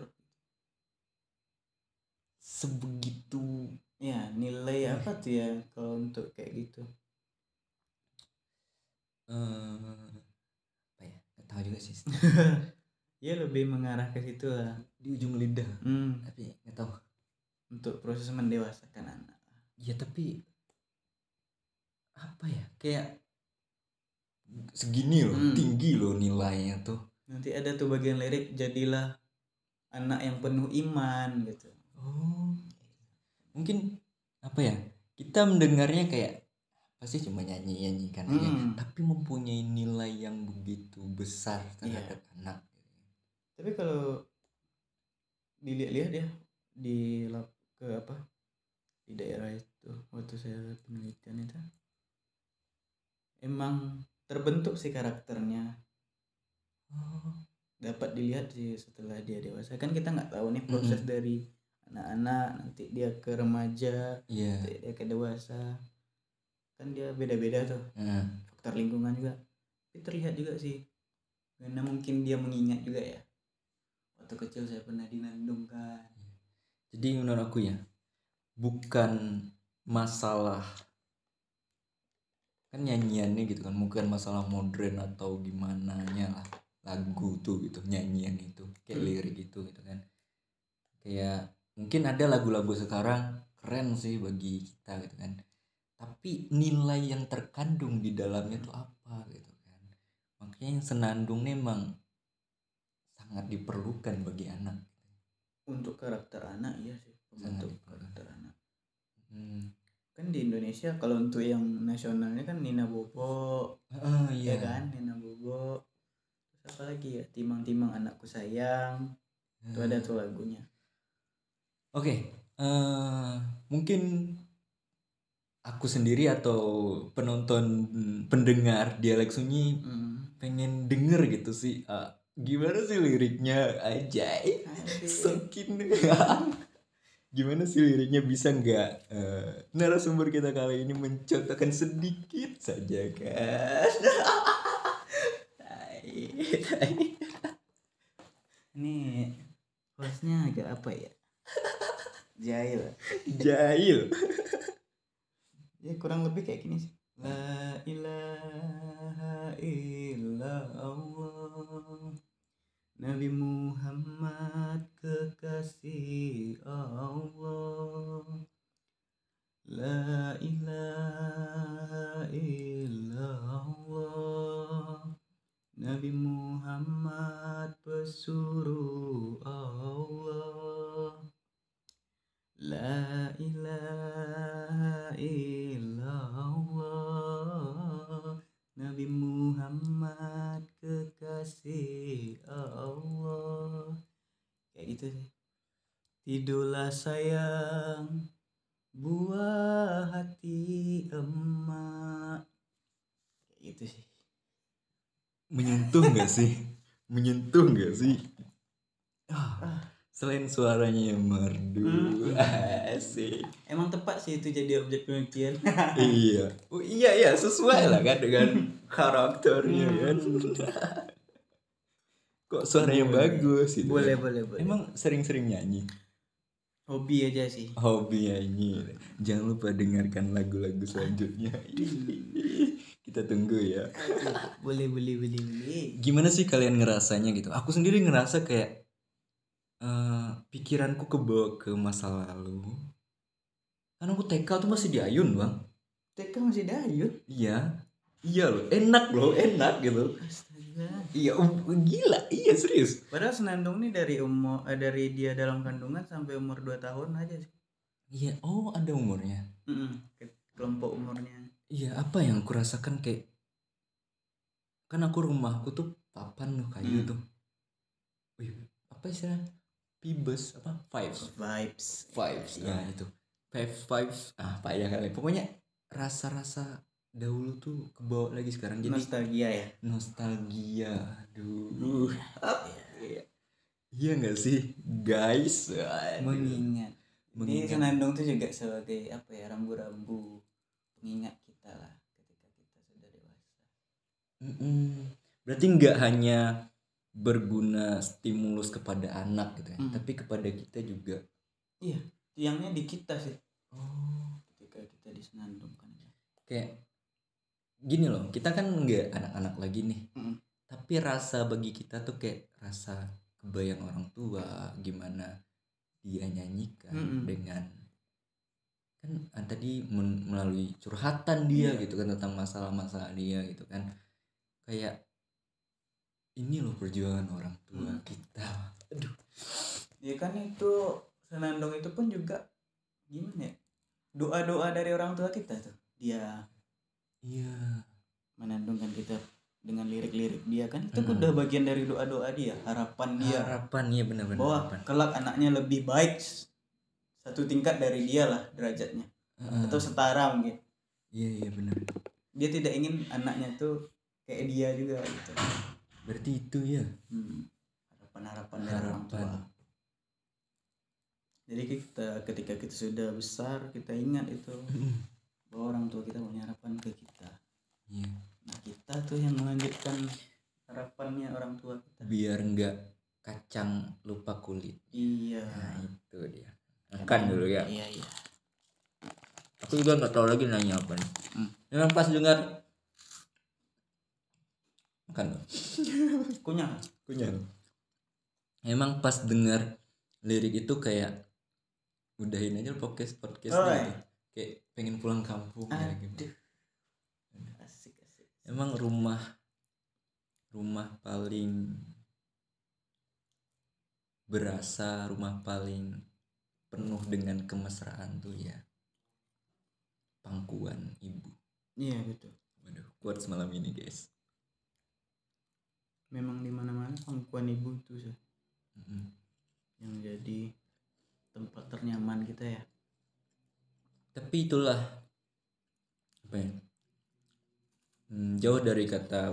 sebegitu ya nilai apa tuh ya kalau untuk kayak gitu? Eh apa ya? Nggak tahu juga sih. <laughs> Ya lebih mengarah ke situ lah. Di ujung lidah. Hmm, tapi nggak tahu. Untuk proses mendewasakan anak. Ya tapi apa ya? Kayak segini loh Hmm. tinggi loh nilainya tuh. Nanti ada tuh bagian lirik jadilah anak yang penuh iman gitu oh. Mungkin apa ya kita mendengarnya kayak pasti cuma nyanyi nyanyi kan aja Hmm. tapi mempunyai nilai yang begitu besar terhadap anak. Tapi kalau dilihat-lihat ya di lap ke apa di daerah itu waktu saya penelitian itu emang terbentuk sih karakternya. Oh. Dapat dilihat sih setelah dia dewasa. Kan kita nggak tahu nih proses Mm-mm. dari anak-anak nanti dia ke remaja iya. nanti dia ke dewasa. Kan dia beda-beda tuh. Nah, faktor lingkungan juga. Tapi terlihat juga sih. Karena mungkin dia mengingat juga ya. Waktu kecil saya pernah dinandung kan. Jadi menurut aku ya bukan masalah kan nyanyiannya gitu kan bukan masalah modern atau gimana nya lah lagu tuh gitu nyanyian itu kayak Hmm. lirik itu gitu kan. Kayak mungkin ada lagu-lagu sekarang keren sih bagi kita gitu kan. Tapi nilai yang terkandung di dalamnya tuh apa gitu kan. Makanya yang senandung nih emang sangat diperlukan bagi anak. Untuk karakter anak iya sih. Diperlukan. karakter anak. Hmm. kan di Indonesia kalau untuk yang nasionalnya kan Nina Bobo ya iya. kan? Nina Bobo. Terus apa lagi ya? Timang-timang anakku sayang. Itu ada tuh lagunya Oke, eh, mungkin aku sendiri atau penonton hmm, pendengar dialek sunyi Hmm. pengen denger gitu sih. eh, gimana sih liriknya aja? Sokin. <laughs> gimana sih liriknya bisa nggak eh, narasumber kita kali ini mencontohkan sedikit saja kan? <laughs> Ini hostnya agak apa ya jahil. Jahil. ya kurang lebih kayak gini sih. La ilaha illallah. Nabi Muhammad kekasih Allah. La ilaha illallah. Nabi Muhammad pesuruh Allah La ilaha illallah. Nabi Muhammad kekasih Allah. Kayak gitu sih. Tidurlah sayang Buah hati emak. Kayak gitu sih. Menyentuh nggak sih? Menyentuh nggak sih? Ah, selain suaranya yang merdu. Hmm. <laughs> asik. Emang tepat sih itu jadi objek penelitian <laughs> iya. Oh, iya iya sesuai lah kan dengan <laughs> karakternya kan. Kok suaranya Boleh. bagus gitu Boleh kan. boleh boleh. Emang sering-sering nyanyi? Hobi aja sih. Hobi nyanyi. Jangan lupa dengarkan lagu-lagu selanjutnya. Kita tunggu ya. Boleh boleh boleh boleh. Gimana sih kalian ngerasanya gitu? Aku sendiri ngerasa kayak eh pikiranku kebawa ke masa lalu. Kan aku TK tuh masih di Ayun bang. TK masih dayut iya. Iya loh enak loh enak gitu. Astaga. Iya um, gila. Iya serius. Padahal senandung nih dari umur eh, dari dia dalam kandungan sampai umur 2 tahun aja sih. iya oh ada umurnya. Mm-mm, ke- kelompok umurnya. iya apa yang aku rasakan kayak kan aku rumahku tuh papan loh kayu Hmm. tuh. Wih, apa istilah pibes apa vibes Vibes. vibes Iya. nah itu vibes vibes ah apa ya kali pokoknya rasa-rasa dahulu tuh kebawa lagi sekarang jadi Nostalgia ya. nostalgia aduh Iya. iya nggak sih guys. Mengingat. Ini Mengingat. senandung tuh juga sebagai apa ya rambu-rambu pengingat kita lah ketika kita sudah dewasa. Mm-mm. berarti nggak hanya berguna stimulus kepada anak gitu ya Hmm. tapi kepada kita juga Tiangnya di kita sih oh ketika kita disenandungkan. kayak gini loh kita kan nggak anak-anak lagi nih Mm. tapi rasa bagi kita tuh kayak rasa kebayang orang tua gimana dia nyanyikan Mm-mm. dengan kan ah, tadi men- melalui curhatan dia Iya. gitu kan tentang masalah-masalah dia gitu kan kayak ini loh perjuangan orang tua Mm. kita. Aduh. Ya kan itu senandung itu pun juga gimana ya? Doa doa dari orang tua kita tuh. Dia iya. menandungkan kita dengan lirik-lirik dia kan. Itu Hmm. udah bagian dari doa doa dia harapan dia. Harapan iya benar-benar bahwa harapan. kelak anaknya lebih baik satu tingkat dari dia lah derajatnya. Heeh. atau setara mungkin. Iya iya benar. Dia tidak ingin anaknya tuh kayak dia juga gitu berarti itu ya Hmm. harapan-harapan dari orang tua. Harapan. jadi kita ketika kita sudah besar kita ingat itu <laughs> bahwa orang tua kita punya harapan ke kita. Iya. Nah kita tuh yang melanjutkan harapannya orang tua kita. Biar enggak kacang lupa kulit. Iya. Nah itu dia. Makan dulu ya. iya iya. Aku juga nggak tahu lagi nanya apa nih. Hmm. memang pas dengar makan dong. <laughs> Kunyah. Kunyah. Emang pas dengar lirik itu kayak udahin aja podcast podcast Oh, gitu. kayak pengen pulang kampung ya, gitu. aduh asik asik. Emang rumah rumah paling berasa rumah paling penuh dengan kemesraan tuh ya pangkuan ibu. Iya betul. Waduh kuat semalam ini guys memang di mana mana pangkuan ibu tuh sih. Mm-mm. yang jadi tempat ternyaman kita ya. Tapi itulah apa ya Hmm, jauh dari kata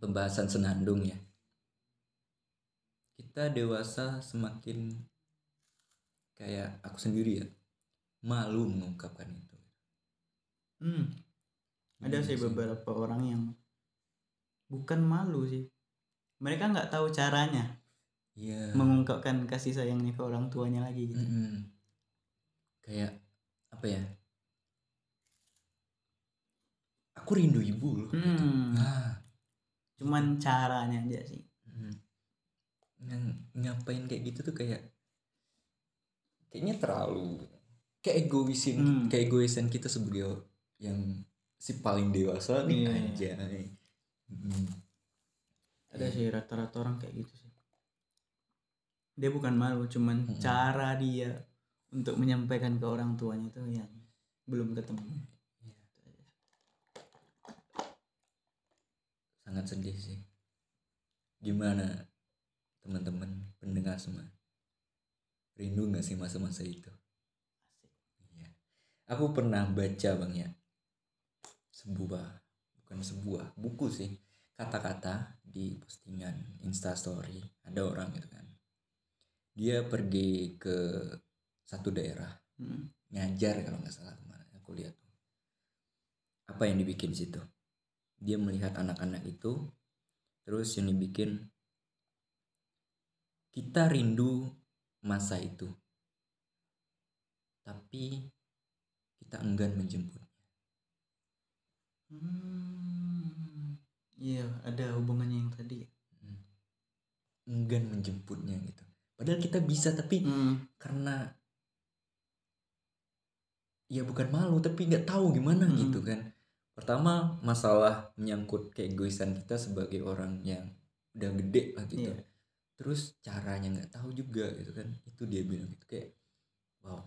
pembahasan senandung ya. Kita dewasa semakin kayak aku sendiri ya malu mengungkapkan itu. Hmm. ada Iya sih. beberapa orang yang bukan malu sih mereka nggak tahu caranya iya mengungkapkan kasih sayangnya ke orang tuanya lagi gitu Mm-mm. kayak apa ya aku rindu ibu loh gitu. Hmm. ah cuman caranya aja sih Hmm. yang ngapain kayak gitu tuh kayak kayaknya terlalu kayak egoisin Hmm. kayak egoisan kita sebagai yang si paling dewasa nih Iya. aja Hmm. Ada Iya. sih rata-rata orang kayak gitu sih. Dia bukan malu cuman Mm-mm. cara dia untuk menyampaikan ke orang tuanya itu yang belum ketemu. Sangat sedih sih. Gimana teman-teman pendengar semua? Rindu nggak sih masa-masa itu? Iya. Aku pernah baca bang ya. Sebuah bukan sebuah buku sih. Kata-kata di postingan instastory ada orang gitu kan dia pergi ke satu daerah Hmm. ngajar kalau nggak salah kemarin aku lihat tuh apa yang dibikin di situ dia melihat anak-anak itu terus yang dibikin kita rindu masa itu tapi kita enggan menjemputnya Hmm. Iya, ada hubungannya yang tadi. Hmm. enggan menjemputnya gitu padahal kita bisa tapi Hmm. karena ya bukan malu tapi nggak tahu gimana Hmm. gitu kan pertama masalah menyangkut keegoisan kita sebagai orang yang udah gede lah gitu Iya. terus caranya nggak tahu juga gitu kan itu dia bilang gitu kayak wow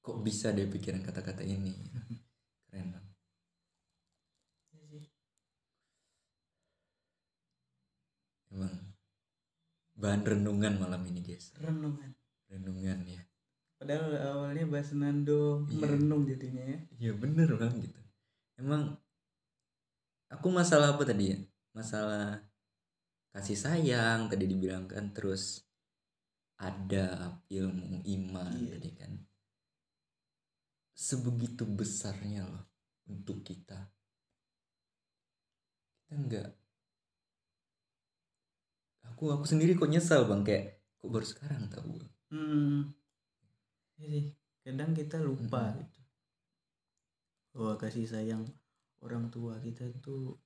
kok bisa dia pikiran kata-kata ini keren Bang. emang bahan renungan malam ini guys Renungan. renungan ya Padahal awalnya bahas nando Iya. merenung jadinya ya. Iya bener bang gitu. Emang aku masalah apa tadi ya? Masalah kasih sayang tadi dibilang kan terus ada ilmu iman Iya. tadi kan. Sebegitu besarnya loh untuk kita. Kita enggak aku aku sendiri kok nyesal bang kayak kok baru sekarang tahu gue. Hmm. Iya sih. Kadang kita lupa Mm-mm. gitu. Bahwa kasih sayang orang tua kita itu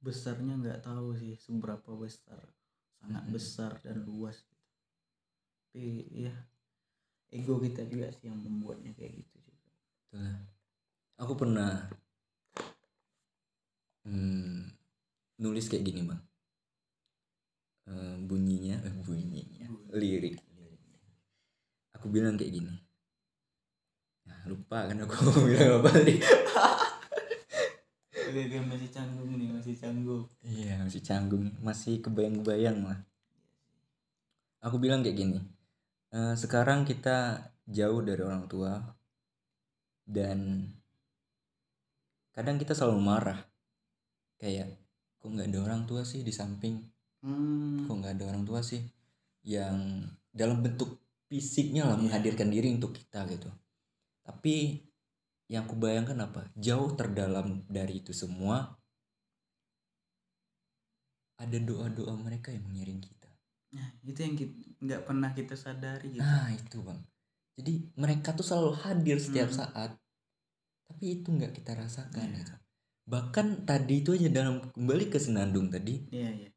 besarnya nggak tahu sih seberapa besar. Sangat Mm-mm. besar dan luas gitu. Tapi ya ego kita juga sih yang membuatnya kayak gitu juga. Itulah. Aku pernah hmm, nulis kayak gini bang. Eh, bunyinya eh, bunyinya lirik. Aku bilang kayak gini. Nah lupa kan aku <laughs> bilang apa tadi? <laughs> Oke, masih canggung nih masih canggung. Iya masih canggung masih kebayang-bayang lah. Aku bilang kayak gini "Eh, sekarang kita jauh dari orang tua dan kadang kita selalu marah. Kayak kok nggak ada orang tua sih di samping hmm. kok nggak ada orang tua sih yang dalam bentuk fisiknya lah Iya. menghadirkan diri untuk kita gitu tapi yang aku bayangkan apa jauh terdalam dari itu semua ada doa-doa mereka yang mengiring kita nah itu yang kita nggak pernah kita sadari gitu nah itu bang jadi mereka tuh selalu hadir setiap Hmm. saat tapi itu nggak kita rasakan Iya. gitu. bahkan tadi itu aja dalam kembali ke senandung tadi iya iya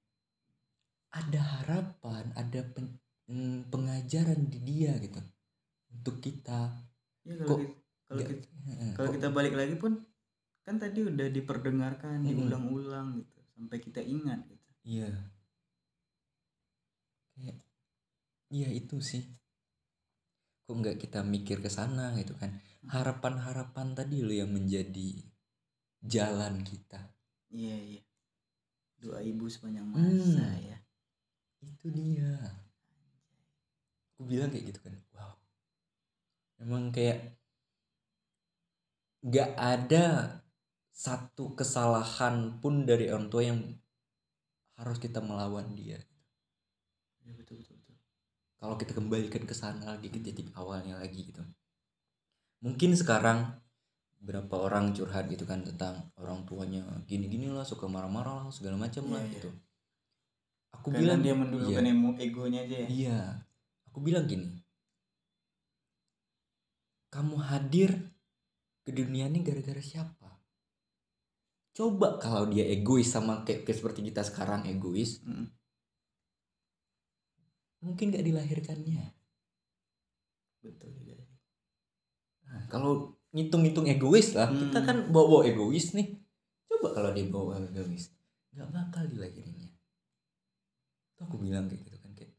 ada harapan, ada pen- mm, pengajaran di dia gitu untuk kita. ya Kok kalau kita, kalau nggak- kita kalau kok- kita balik lagi pun kan tadi udah diperdengarkan Mm-mm. diulang-ulang gitu sampai kita ingat gitu Iya. Kayak, iya itu sih. Kok nggak kita mikir ke sana gitu kan? Harapan-harapan tadi lo yang menjadi jalan kita. iya iya doa ibu sepanjang Hmm. masa ya Itu dia. Aku bilang kayak gitu kan. Wow. Emang kayak nggak ada satu kesalahan pun dari orang tua yang harus kita melawan dia. Iya, betul betul betul Kalau kita kembalikan ke sana lagi ke titik awalnya lagi gitu. Mungkin sekarang berapa orang curhat gitu kan tentang orang tuanya gini-gini lah suka marah-marah lah segala macam lah Iya, iya. gitu. Aku karena bilang dia iya. mendulukan emo egonya aja ya Iya, aku bilang gini. Kamu hadir ke dunia ini gara-gara siapa? Coba kalau dia egois sama kayak, kayak seperti kita sekarang egois, Mm. mungkin gak dilahirkannya. betul juga sih. Nah, kalau ngitung-ngitung egois lah, Hmm. kita kan bawa-bawa egois nih. Coba kalau dia bawa egois, nggak bakal dilahirinnya. Itu aku bilang kayak gitu kan kayak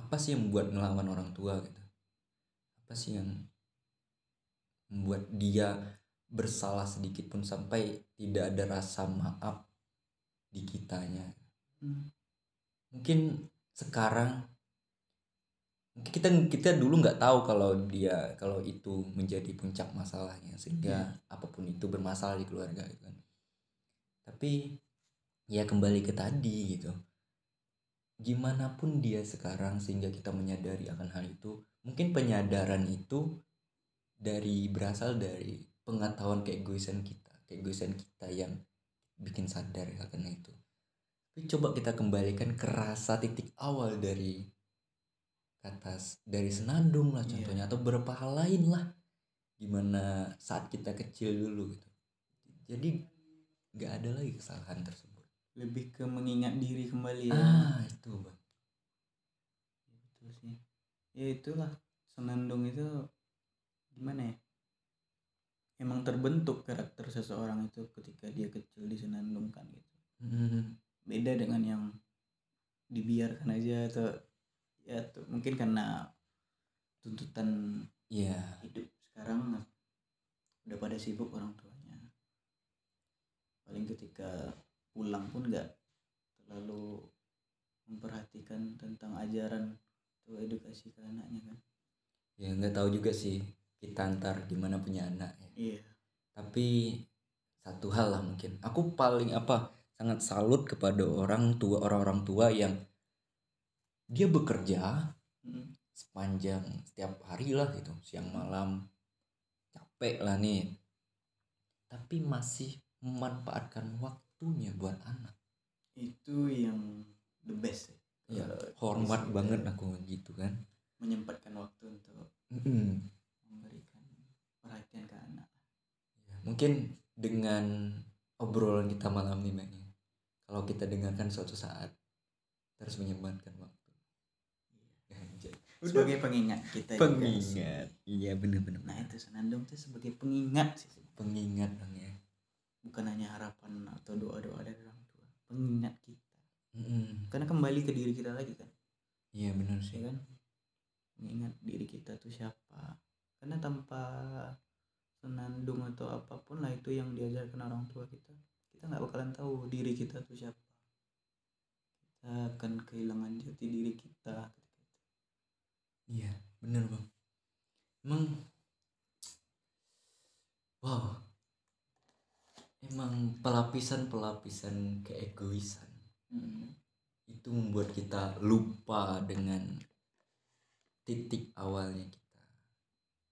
apa sih yang membuat ngelawan orang tua gitu? Apa sih yang membuat dia bersalah sedikit pun sampai tidak ada rasa maaf di kitanya? Hmm. mungkin sekarang mungkin kita kita dulu nggak tahu kalau dia kalau itu menjadi puncak masalahnya sehingga apa pun itu bermasalah di keluarga gitu kan tapi ya kembali ke tadi gitu. Gimana pun dia sekarang sehingga kita menyadari akan hal itu mungkin penyadaran itu dari berasal dari pengetahuan keegoisan kita keegoisan kita yang bikin sadar akan itu. Tapi coba kita kembalikan ke rasa titik awal dari kata dari senandung lah Iya. contohnya atau beberapa hal lain lah. Gimana saat kita kecil dulu gitu. Jadi nggak ada lagi kesalahan tersebut lebih ke mengingat diri kembali ya. Ah itu bang. Betul sih. Ya itulah. Senandung itu gimana ya? Emang terbentuk karakter seseorang itu ketika dia kecil disenandungkan gitu. Hmm, beda dengan yang dibiarkan aja atau ya tuh, mungkin karena tuntutan iya. hidup sekarang udah pada sibuk orang tuanya. Paling ketika pulang pun nggak terlalu memperhatikan tentang ajaran atau edukasi ke anaknya kan. Ya nggak tahu juga sih kita antar gimana punya anak ya. Iya. Tapi satu hal lah mungkin. Aku paling apa sangat salut kepada orang tua orang-orang tua yang dia bekerja Mm. sepanjang setiap hari lah gitu siang malam. Capek lah nih. Tapi masih memanfaatkan waktunya buat anak. Itu yang the best ya ya hormat banget aku gitu kan. Menyempatkan waktu untuk Mm-mm. memberikan perhatian ke anak. Ya, mungkin dengan obrolan kita malam ini Mbak, ya, kalau kita dengarkan suatu saat terus menyempatkan waktu. Anjay. <laughs> sebagai pengingat kita juga pengingat. iya bener-bener nah itu senandung itu sebagai pengingat sih. Pengingat bang ya bukan hanya harapan atau doa doa dari orang tua pengingat kita. Mm-mm. karena kembali ke diri kita lagi kan. Iya benar sih. Ya kan? Mengingat diri kita tuh siapa. Karena tanpa senandung atau apa pun lah itu yang diajarkan orang tua kita kita nggak bakalan tahu diri kita tuh siapa. Kita akan kehilangan jati diri kita. Iya benar bang. Emang wow emang pelapisan-pelapisan keegoisan. Hmm. itu membuat kita lupa dengan titik awalnya kita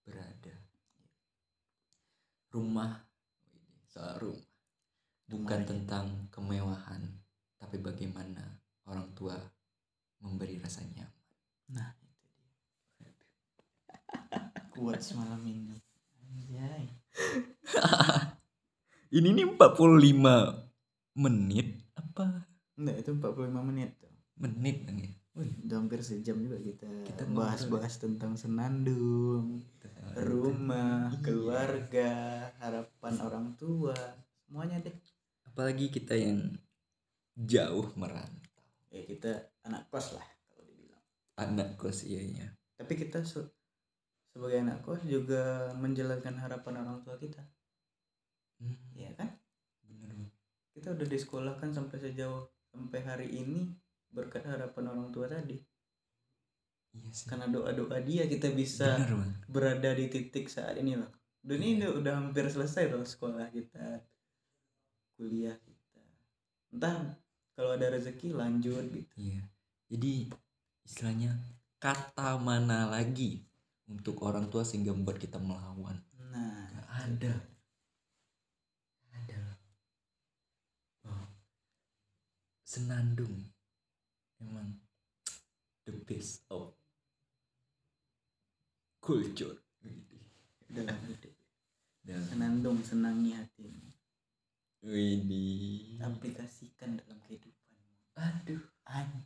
berada. Rumah. Soal rumah. Bukan Rumah. tentang kemewahan tapi bagaimana orang tua memberi rasa nyaman. Nah. Itu dia. <laughs> Kuat semalam ini. Anjay <laughs> ini nih 45 menit apa? Enggak itu 45 menit tuh menit. Bang ya Wih, udah hampir sejam juga kita, Kita bahas-bahas tentang senandung rumah Iya. keluarga harapan orang tua semuanya deh. Apalagi kita yang jauh merantau. Ya kita anak kos lah kalau dibilang. Anak kos iya iya. Tapi kita se- sebagai anak kos juga menjalankan harapan orang tua kita Hmm, ya kan? Bener kita udah disekolahkan sampai sejauh sampai hari ini berkat harapan orang tua tadi. Iya sih. Karena doa doa dia kita bisa bener bang. berada di titik saat ini loh dan ini udah, udah hampir selesai loh sekolah kita kuliah kita. Entah kalau ada rezeki lanjut gitu. Iya. Jadi istilahnya kata mana lagi untuk orang tua sehingga membuat kita melawan? Nah ada. ada oh. Senandung. Emang the best of culture. Dalam hidup dan senandung senangi hatimu Widih. aplikasikan dalam kehidupan. Aduh An-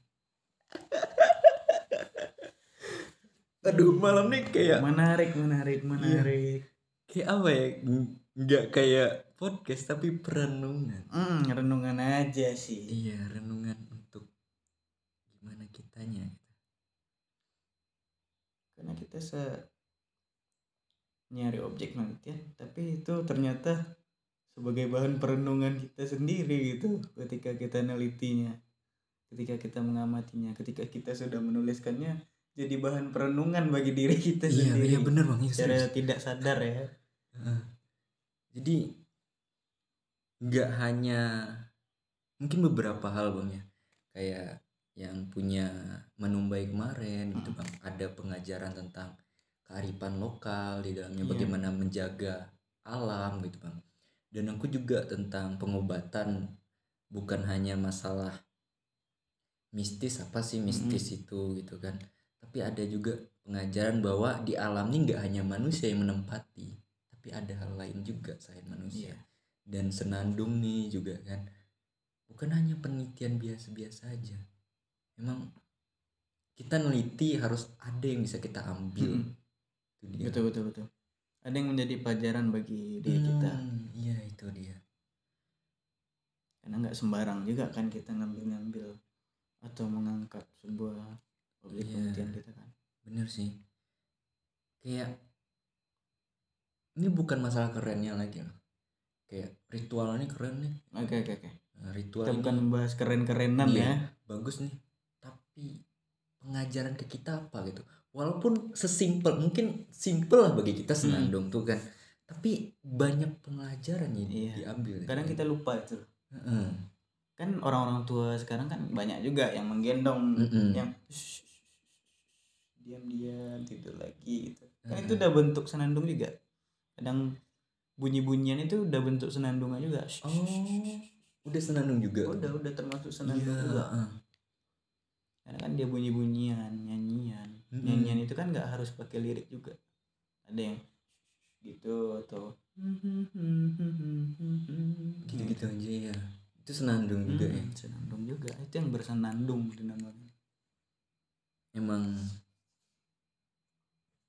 <laughs> aduh malam nih kayak menarik menarik menarik. Kayak apa ya? Ng- nggak kayak podcast tapi perenungan. Hmm, renungan aja sih. Iya renungan untuk gimana kitanya karena kita se nyari objek penelitian tapi itu ternyata sebagai bahan perenungan kita sendiri gitu ketika kita nelitinya ketika kita mengamatinya ketika kita sudah menuliskannya jadi bahan perenungan bagi diri kita iya sendiri. iya bener bang. Iya, secara serius. tidak sadar ya. Heeh. Jadi nggak hanya mungkin beberapa hal bang ya. Kayak yang punya menumbai kemarin gitu bang. Ada pengajaran tentang kearifan lokal di dalamnya Iya. bagaimana menjaga alam gitu bang. Dan aku juga tentang pengobatan bukan hanya masalah mistis apa sih mistis itu gitu kan. Tapi ada juga pengajaran bahwa di alam ini nggak hanya manusia yang menempati tapi ada hal lain juga selain manusia. Iya. dan senandung nih juga kan. Bukan hanya penelitian biasa-biasa aja. Emang kita neliti harus ada yang bisa kita ambil. Itu dia. Betul betul betul. Ada yang menjadi pelajaran bagi diri kita. Hmm, iya itu dia. Karena nggak sembarang juga kan kita ngambil-ngambil atau mengangkat sebuah objek Iya. penelitian kita kan. Bener sih. Kayak ini bukan masalah kerennya lagi loh kayak ritual ini keren nih. Oke oke oke. Nah, ritual kita ini bukan membahas keren-kerenan Iya. ya. bagus nih. Tapi pengajaran ke kita apa gitu? Walaupun sesimpel mungkin simpel lah bagi kita senandung tuh kan. Tapi banyak pengajaran yang Iya. diambil kadang kita lupa itu. Heeh. kan orang-orang tua sekarang kan banyak juga yang menggendong yang "Shh, shh, shh, shh, diam-diam tidur lagi gitu. Kan itu udah bentuk senandung juga kadang bunyi-bunyian itu udah bentuk senandungnya juga. Oh udah senandung juga? Udah udah termasuk senandung Iya, juga. karena kan dia bunyi-bunyian nyanyian. Mm-mm. nyanyian itu kan nggak harus pakai lirik juga. Ada yang gitu atau gitu-gitu aja ya itu senandung juga ya? Hmm, senandung juga. Itu yang bersenandung dinamakan emang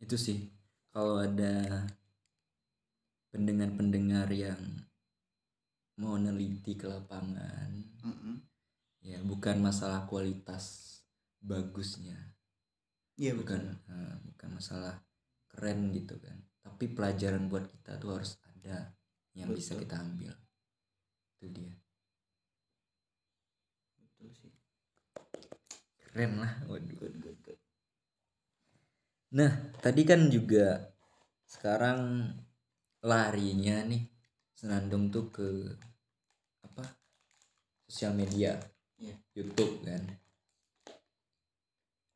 itu sih. Kalau ada pendengar-pendengar yang mau neliti ke lapangan Mm-mm. ya bukan masalah kualitas bagusnya. Iya bukan eh, bukan masalah keren gitu kan. Tapi pelajaran buat kita tuh harus ada yang bisa Betul. kita ambil. Itu dia. Betul sih. Keren lah waduh. Good good good. Nah tadi kan juga sekarang larinya nih senandung tuh ke apa sosial media Iya. YouTube kan.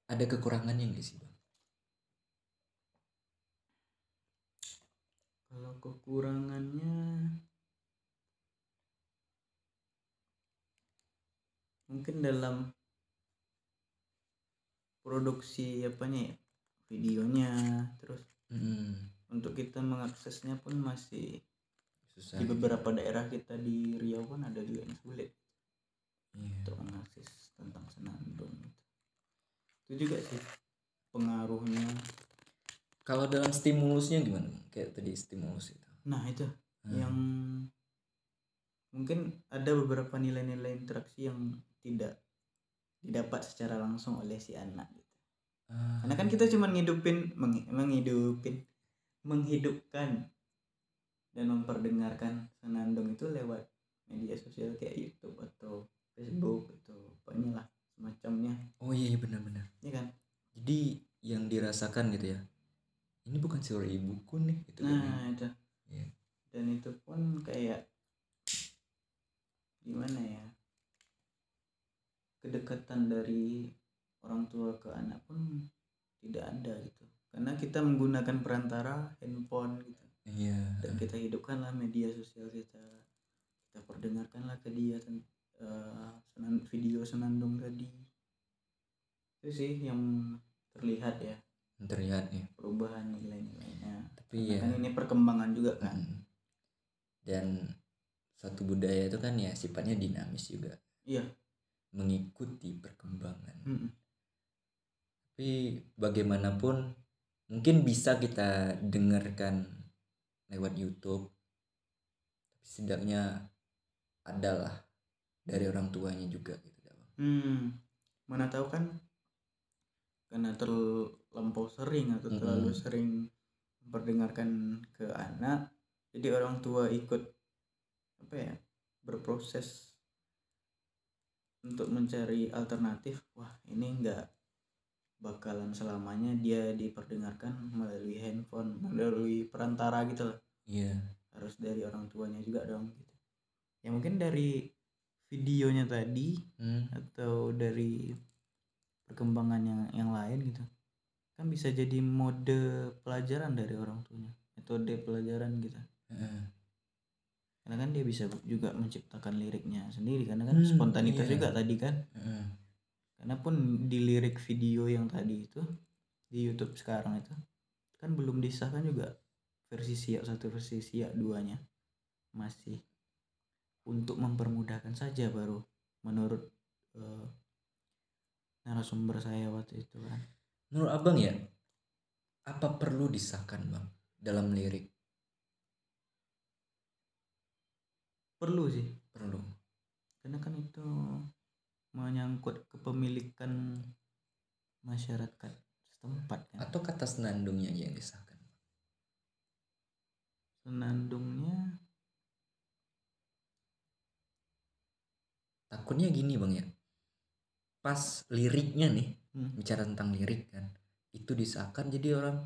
Ada kekurangannya nggak sih bang? Kalau kekurangannya mungkin dalam produksi apanya ya? Videonya terus Hmm, untuk kita mengaksesnya pun masih susah di beberapa daerah kita di Riau kan ada juga yang sulit Iya. untuk mengakses tentang senandung gitu. itu juga sih pengaruhnya kalau dalam stimulusnya gimana kayak tadi stimulus itu nah itu Hmm. yang mungkin ada beberapa nilai-nilai interaksi yang tidak didapat secara langsung oleh si anak gitu. Ah, karena kan kita cuma ngidupin meng- menghidupin menghidupkan dan memperdengarkan senandung itu lewat media sosial kayak YouTube atau Facebook atau pokoknya lah semacamnya. Oh iya iya, benar-benar. Ya kan? Jadi yang dirasakan gitu ya ini bukan suara ibuku nih gitu kan ya. nah itu. Iya. dan itu pun kayak gimana ya kedekatan dari orang tua ke anak pun tidak ada gitu karena kita menggunakan perantara handphone gitu. Iya. Dan kita hidupkanlah media sosial kita. Kita perdengarkanlah ke dia senan- video senandung tadi. Itu sih yang terlihat ya. Terlihat nih perubahan nilai-nilainya. Tapi Karena ya. kan ini perkembangan juga kan. Dan satu budaya itu kan ya sifatnya dinamis juga. Iya. Mengikuti perkembangan. Mm-mm. tapi bagaimanapun mungkin bisa kita dengarkan lewat YouTube tapi setidaknya adalah dari orang tuanya juga gitu. Hmm, mana tahu kan karena terlampau sering atau Mm-mm. terlalu sering memperdengarkan ke anak, jadi orang tua ikut apa ya berproses untuk mencari alternatif. Wah ini enggak bakalan selamanya dia diperdengarkan melalui handphone, melalui perantara gitu loh. iya Harus dari orang tuanya juga dong. Gitu. Ya mungkin dari videonya tadi Hmm, atau dari perkembangan yang yang lain gitu kan bisa jadi mode pelajaran dari orang tuanya metode pelajaran gitu heeh. karena kan dia bisa juga menciptakan liriknya sendiri karena kan Hmm, spontanitas iya. juga tadi kan. Karena pun di lirik video yang tadi itu di YouTube sekarang itu kan belum disahkan juga versi siap satu versi siap duanya masih untuk mempermudahkan saja baru menurut eh, narasumber saya waktu itu kan. Menurut abang ya apa perlu disahkan bang dalam lirik? Perlu sih. Perlu. Karena kan itu menyangkut kepemilikan masyarakat setempat kan? Atau kata senandungnya aja yang disahkan? Senandungnya? Takutnya gini bang ya. Pas liriknya nih Hmm. bicara tentang lirik kan itu disahkan jadi orang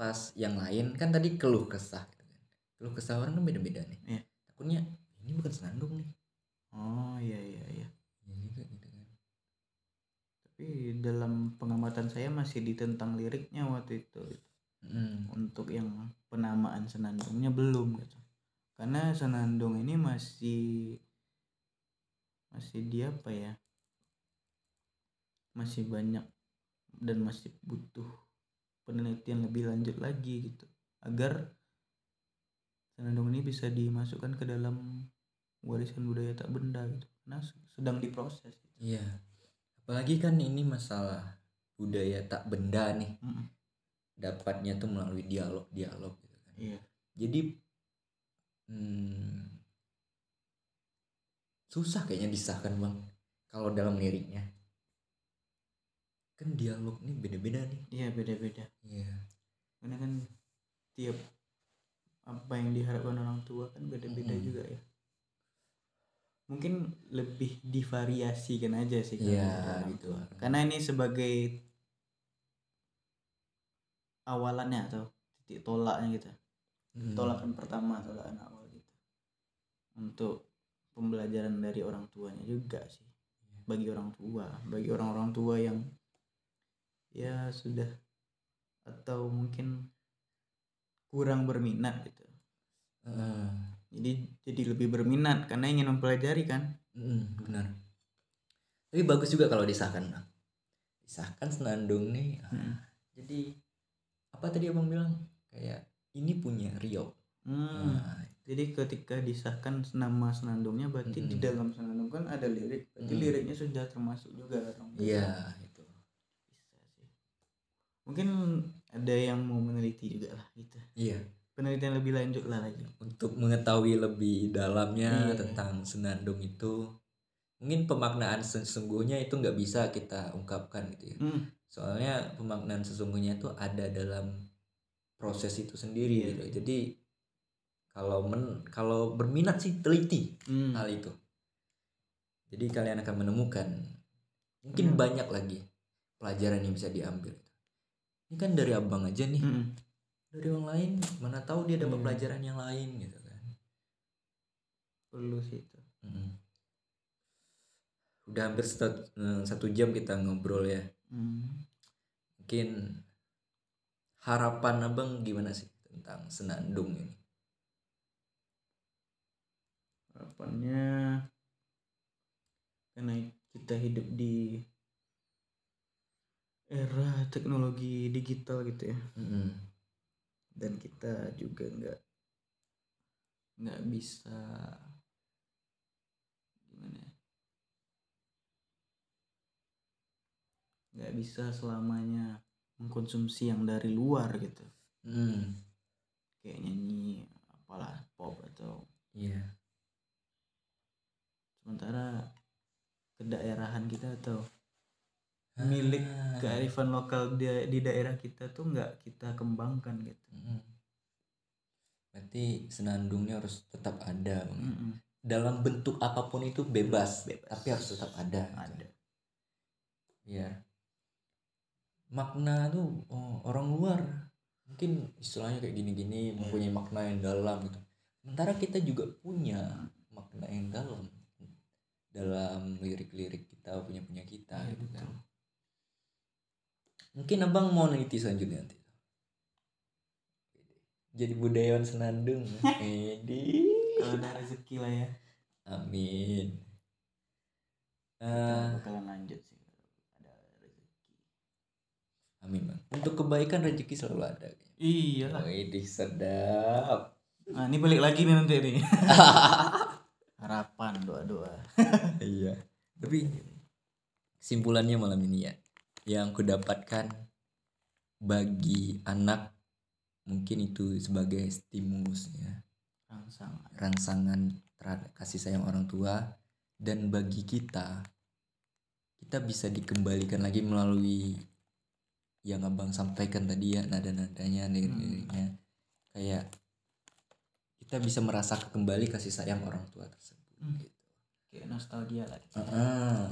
pas yang lain kan tadi keluh kesah gitu kan. Keluh kesah orang kan beda-beda nih. Iya. takutnya ini bukan senandung nih. Oh iya iya iya ya juga gitu kan tapi dalam pengamatan saya masih ditentang liriknya waktu itu. Mm, untuk yang penamaan senandungnya belum gitu. Karena senandung ini masih masih dia apa ya? Masih banyak dan masih butuh penelitian lebih lanjut lagi gitu. Agar senandung ini bisa dimasukkan ke dalam warisan budaya tak benda gitu. Karena sedang diproses gitu. iya apalagi kan ini masalah budaya tak benda nih. Mm-mm. dapatnya tuh melalui dialog dialog gitu kan. Iya. Jadi hmm, susah kayaknya disahkan bang. Kalau dalam liriknya. Kan dialog nih beda-beda nih. Iya beda-beda. Iya. Karena kan tiap apa yang diharapkan orang tua kan beda-beda Mm-mm. juga ya mungkin lebih divariasikan aja sih orang gitu. karena ini sebagai awalannya atau titik tolaknya gitu Hmm. tolakan pertama tolakan awal gitu untuk pembelajaran dari orang tuanya juga sih bagi orang tua bagi orang-orang tua yang ya sudah atau mungkin kurang berminat gitu. Jadi jadi lebih berminat karena ingin mempelajari kan? Mm, benar. Tapi bagus juga kalau disahkan bang disahkan senandung nih ah, Hmm. jadi apa tadi abang bilang? Kayak ini punya Rio. Hmm, Nah, jadi ketika disahkan nama senandungnya berarti di Mm-mm. dalam senandung kan ada lirik. Berarti Mm. liriknya sudah termasuk juga dong iya itu. Bisa sih. Mungkin ada yang mau meneliti juga lah gitu. Iya penelitian lebih lanjut lah lagi untuk mengetahui lebih dalamnya Iya. tentang senandung itu mungkin pemaknaan sesungguhnya itu nggak bisa kita ungkapkan gitu ya Hmm, soalnya pemaknaan sesungguhnya itu ada dalam proses itu sendiri Iya, gitu jadi kalau men kalau berminat sih teliti hmm. hal itu jadi kalian akan menemukan mungkin Benar. banyak lagi pelajaran yang bisa diambil ini kan dari abang aja nih Mm-mm. Dari orang lain mana tahu dia dapat Iya. pelajaran yang lain gitu kan perlu sih itu Mm. udah hampir satu, eh, satu jam kita ngobrol ya Hmm. mungkin harapan abang gimana sih tentang senandung ini harapannya karena kita hidup di era teknologi digital gitu ya Mm-mm. Dan kita juga nggak nggak bisa gimana ya? Nggak bisa selamanya mengkonsumsi yang dari luar gitu. Mm. kayak nyanyi apalah pop atau iya. Sementara kedaerahan kita atau milik Ah. kearifan lokal di, di daerah kita tuh nggak kita kembangkan gitu berarti senandungnya harus tetap ada. Mm-mm. dalam bentuk apa pun itu bebas, Bebas. tapi harus tetap ada gitu. ada Iya. Makna tuh oh, orang luar mungkin istilahnya kayak gini-gini Iya. mempunyai makna yang dalam gitu. Sementara kita juga punya makna yang dalam dalam lirik-lirik kita punya punya kita Iya, gitu kan. betul. Mungkin abang mau neliti selanjutnya nanti. Jadi budayawan senandung. Edi. kalau ada rezeki lah ya Amin. Eh, bakalan lanjut sih ada rezeki amin bang. Untuk kebaikan rezeki selalu ada. iyalah Wih, sedap. nah ini balik lagi nih nanti nih <laughs> harapan doa doa iya. Tapi kesimpulannya malam ini ya, yang kudapatkan bagi anak mungkin itu sebagai stimulus ya, rangsangan rangsangan terhadap kasih sayang orang tua dan bagi kita kita bisa dikembalikan lagi melalui yang abang sampaikan tadi ya nada-nadanya lirik-liriknya kayak kita bisa merasakan kembali kasih sayang orang tua tersebut Hmm. gitu. kayak nostalgia lah gitu. Heeh.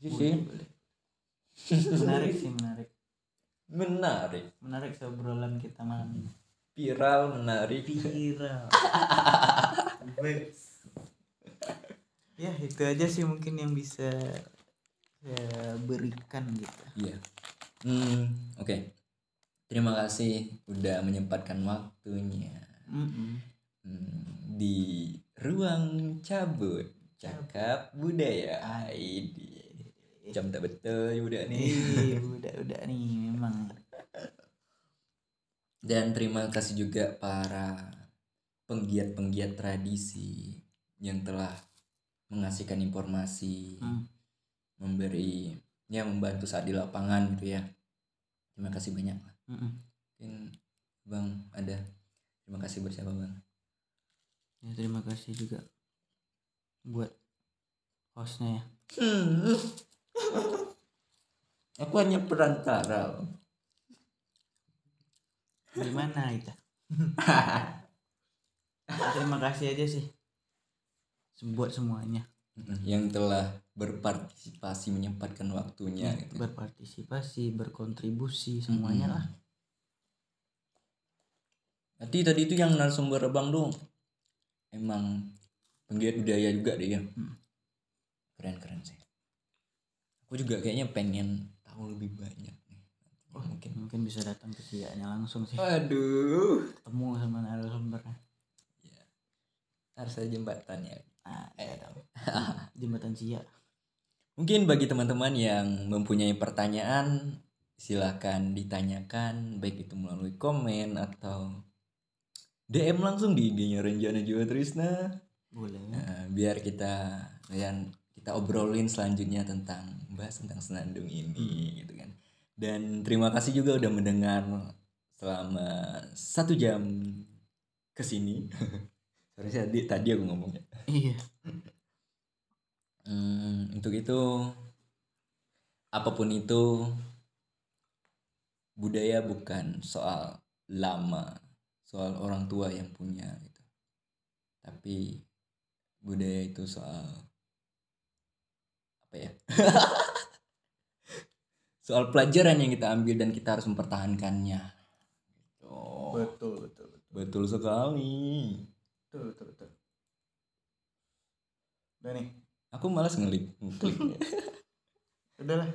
Iya sih. Menarik sih menarik. Menarik. Menarik obrolan kita malam ini. Viral menarik. Viral. Ya itu aja sih mungkin yang bisa saya berikan gitu. Iya. Hmm oke. Terima kasih udah menyempatkan waktunya. Mm-mm. Hmm, di ruang cabut cakap budaya ID jam tak betul ya udah nih udah nih memang dan terima kasih juga para penggiat-penggiat tradisi yang telah mengasihkan informasi Hmm. memberi ya membantu saat di lapangan gitu ya terima kasih banyak lah Mm-mm. mungkin bang ada terima kasih bersama bang ya terima kasih juga buat hostnya ya Hmm. Aku hanya perantara. gimana itu <laughs> terima kasih aja sih buat semuanya yang telah berpartisipasi menyempatkan waktunya gitu. berpartisipasi berkontribusi semuanya Mm-mm. lah Berarti tadi itu yang narasumber abang tuh emang penggiat budaya juga dia. Hmm. Keren keren sih. Aku juga kayaknya pengen tahu lebih banyak nih. oh, Mungkin. mungkin bisa datang ke sianya langsung sih Aduh. ketemu sama narasumber Harus ada jembatannya. ah, ya tahu. jembatan sia Mungkin bagi teman-teman yang mempunyai pertanyaan silahkan ditanyakan baik itu melalui komen atau DM langsung di IG-nya Renjana Jiwa Trisna. boleh Nah, biar kita kalian kita obrolin selanjutnya tentang bahas tentang senandung ini gitu kan. Dan terima kasih juga udah mendengar selama satu jam ke sini. <laughs> Sorry tadi tadi aku ngomongnya. iya Hmm, untuk itu apa pun itu budaya bukan soal lama, soal orang tua yang punya gitu. Tapi budaya itu soal apa ya? <laughs> soal pelajaran yang kita ambil dan kita harus mempertahankannya. Gitu. betul betul betul Betul sekali. betul betul, betul. udah nih Aku malas ngelik ngekliknya. <laughs> udahlah <laughs>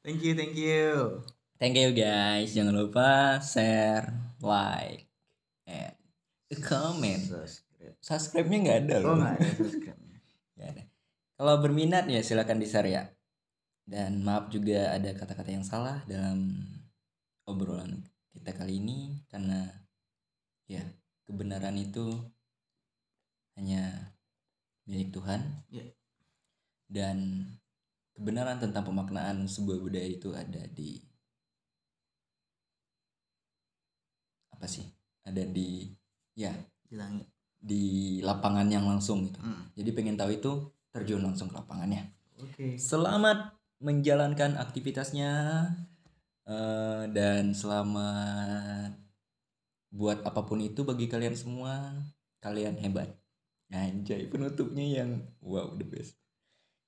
thank you thank you Thank you guys. Jangan lupa share, like, and comment. subscribe Subscribe-nya nggak ada oh loh. nggak ada subscribe Ada. Kalau berminat ya silakan di-share ya. Dan maaf juga ada kata-kata yang salah dalam obrolan kita kali ini karena ya kebenaran itu hanya milik Tuhan. Ya. Dan kebenaran tentang pemaknaan sebuah budaya itu ada di apa sih? Ada di ya di langit di lapangan yang langsung gitu. Hmm. Jadi pengen tahu itu terjun langsung ke lapangannya. oke Selamat menjalankan aktivitasnya eh, dan selamat buat apa pun itu bagi kalian semua. Kalian hebat. Anjay penutupnya yang wow the best.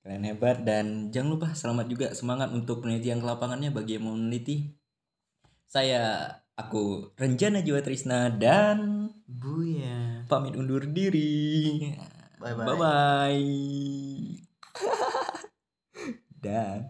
Kalian hebat dan jangan lupa selamat juga semangat untuk penelitian ke lapangannya bagi yang mau meneliti. Saya aku Renjana Jiwa Trisna dan buya pamit undur diri. Bye-bye. Bye bye. Dah.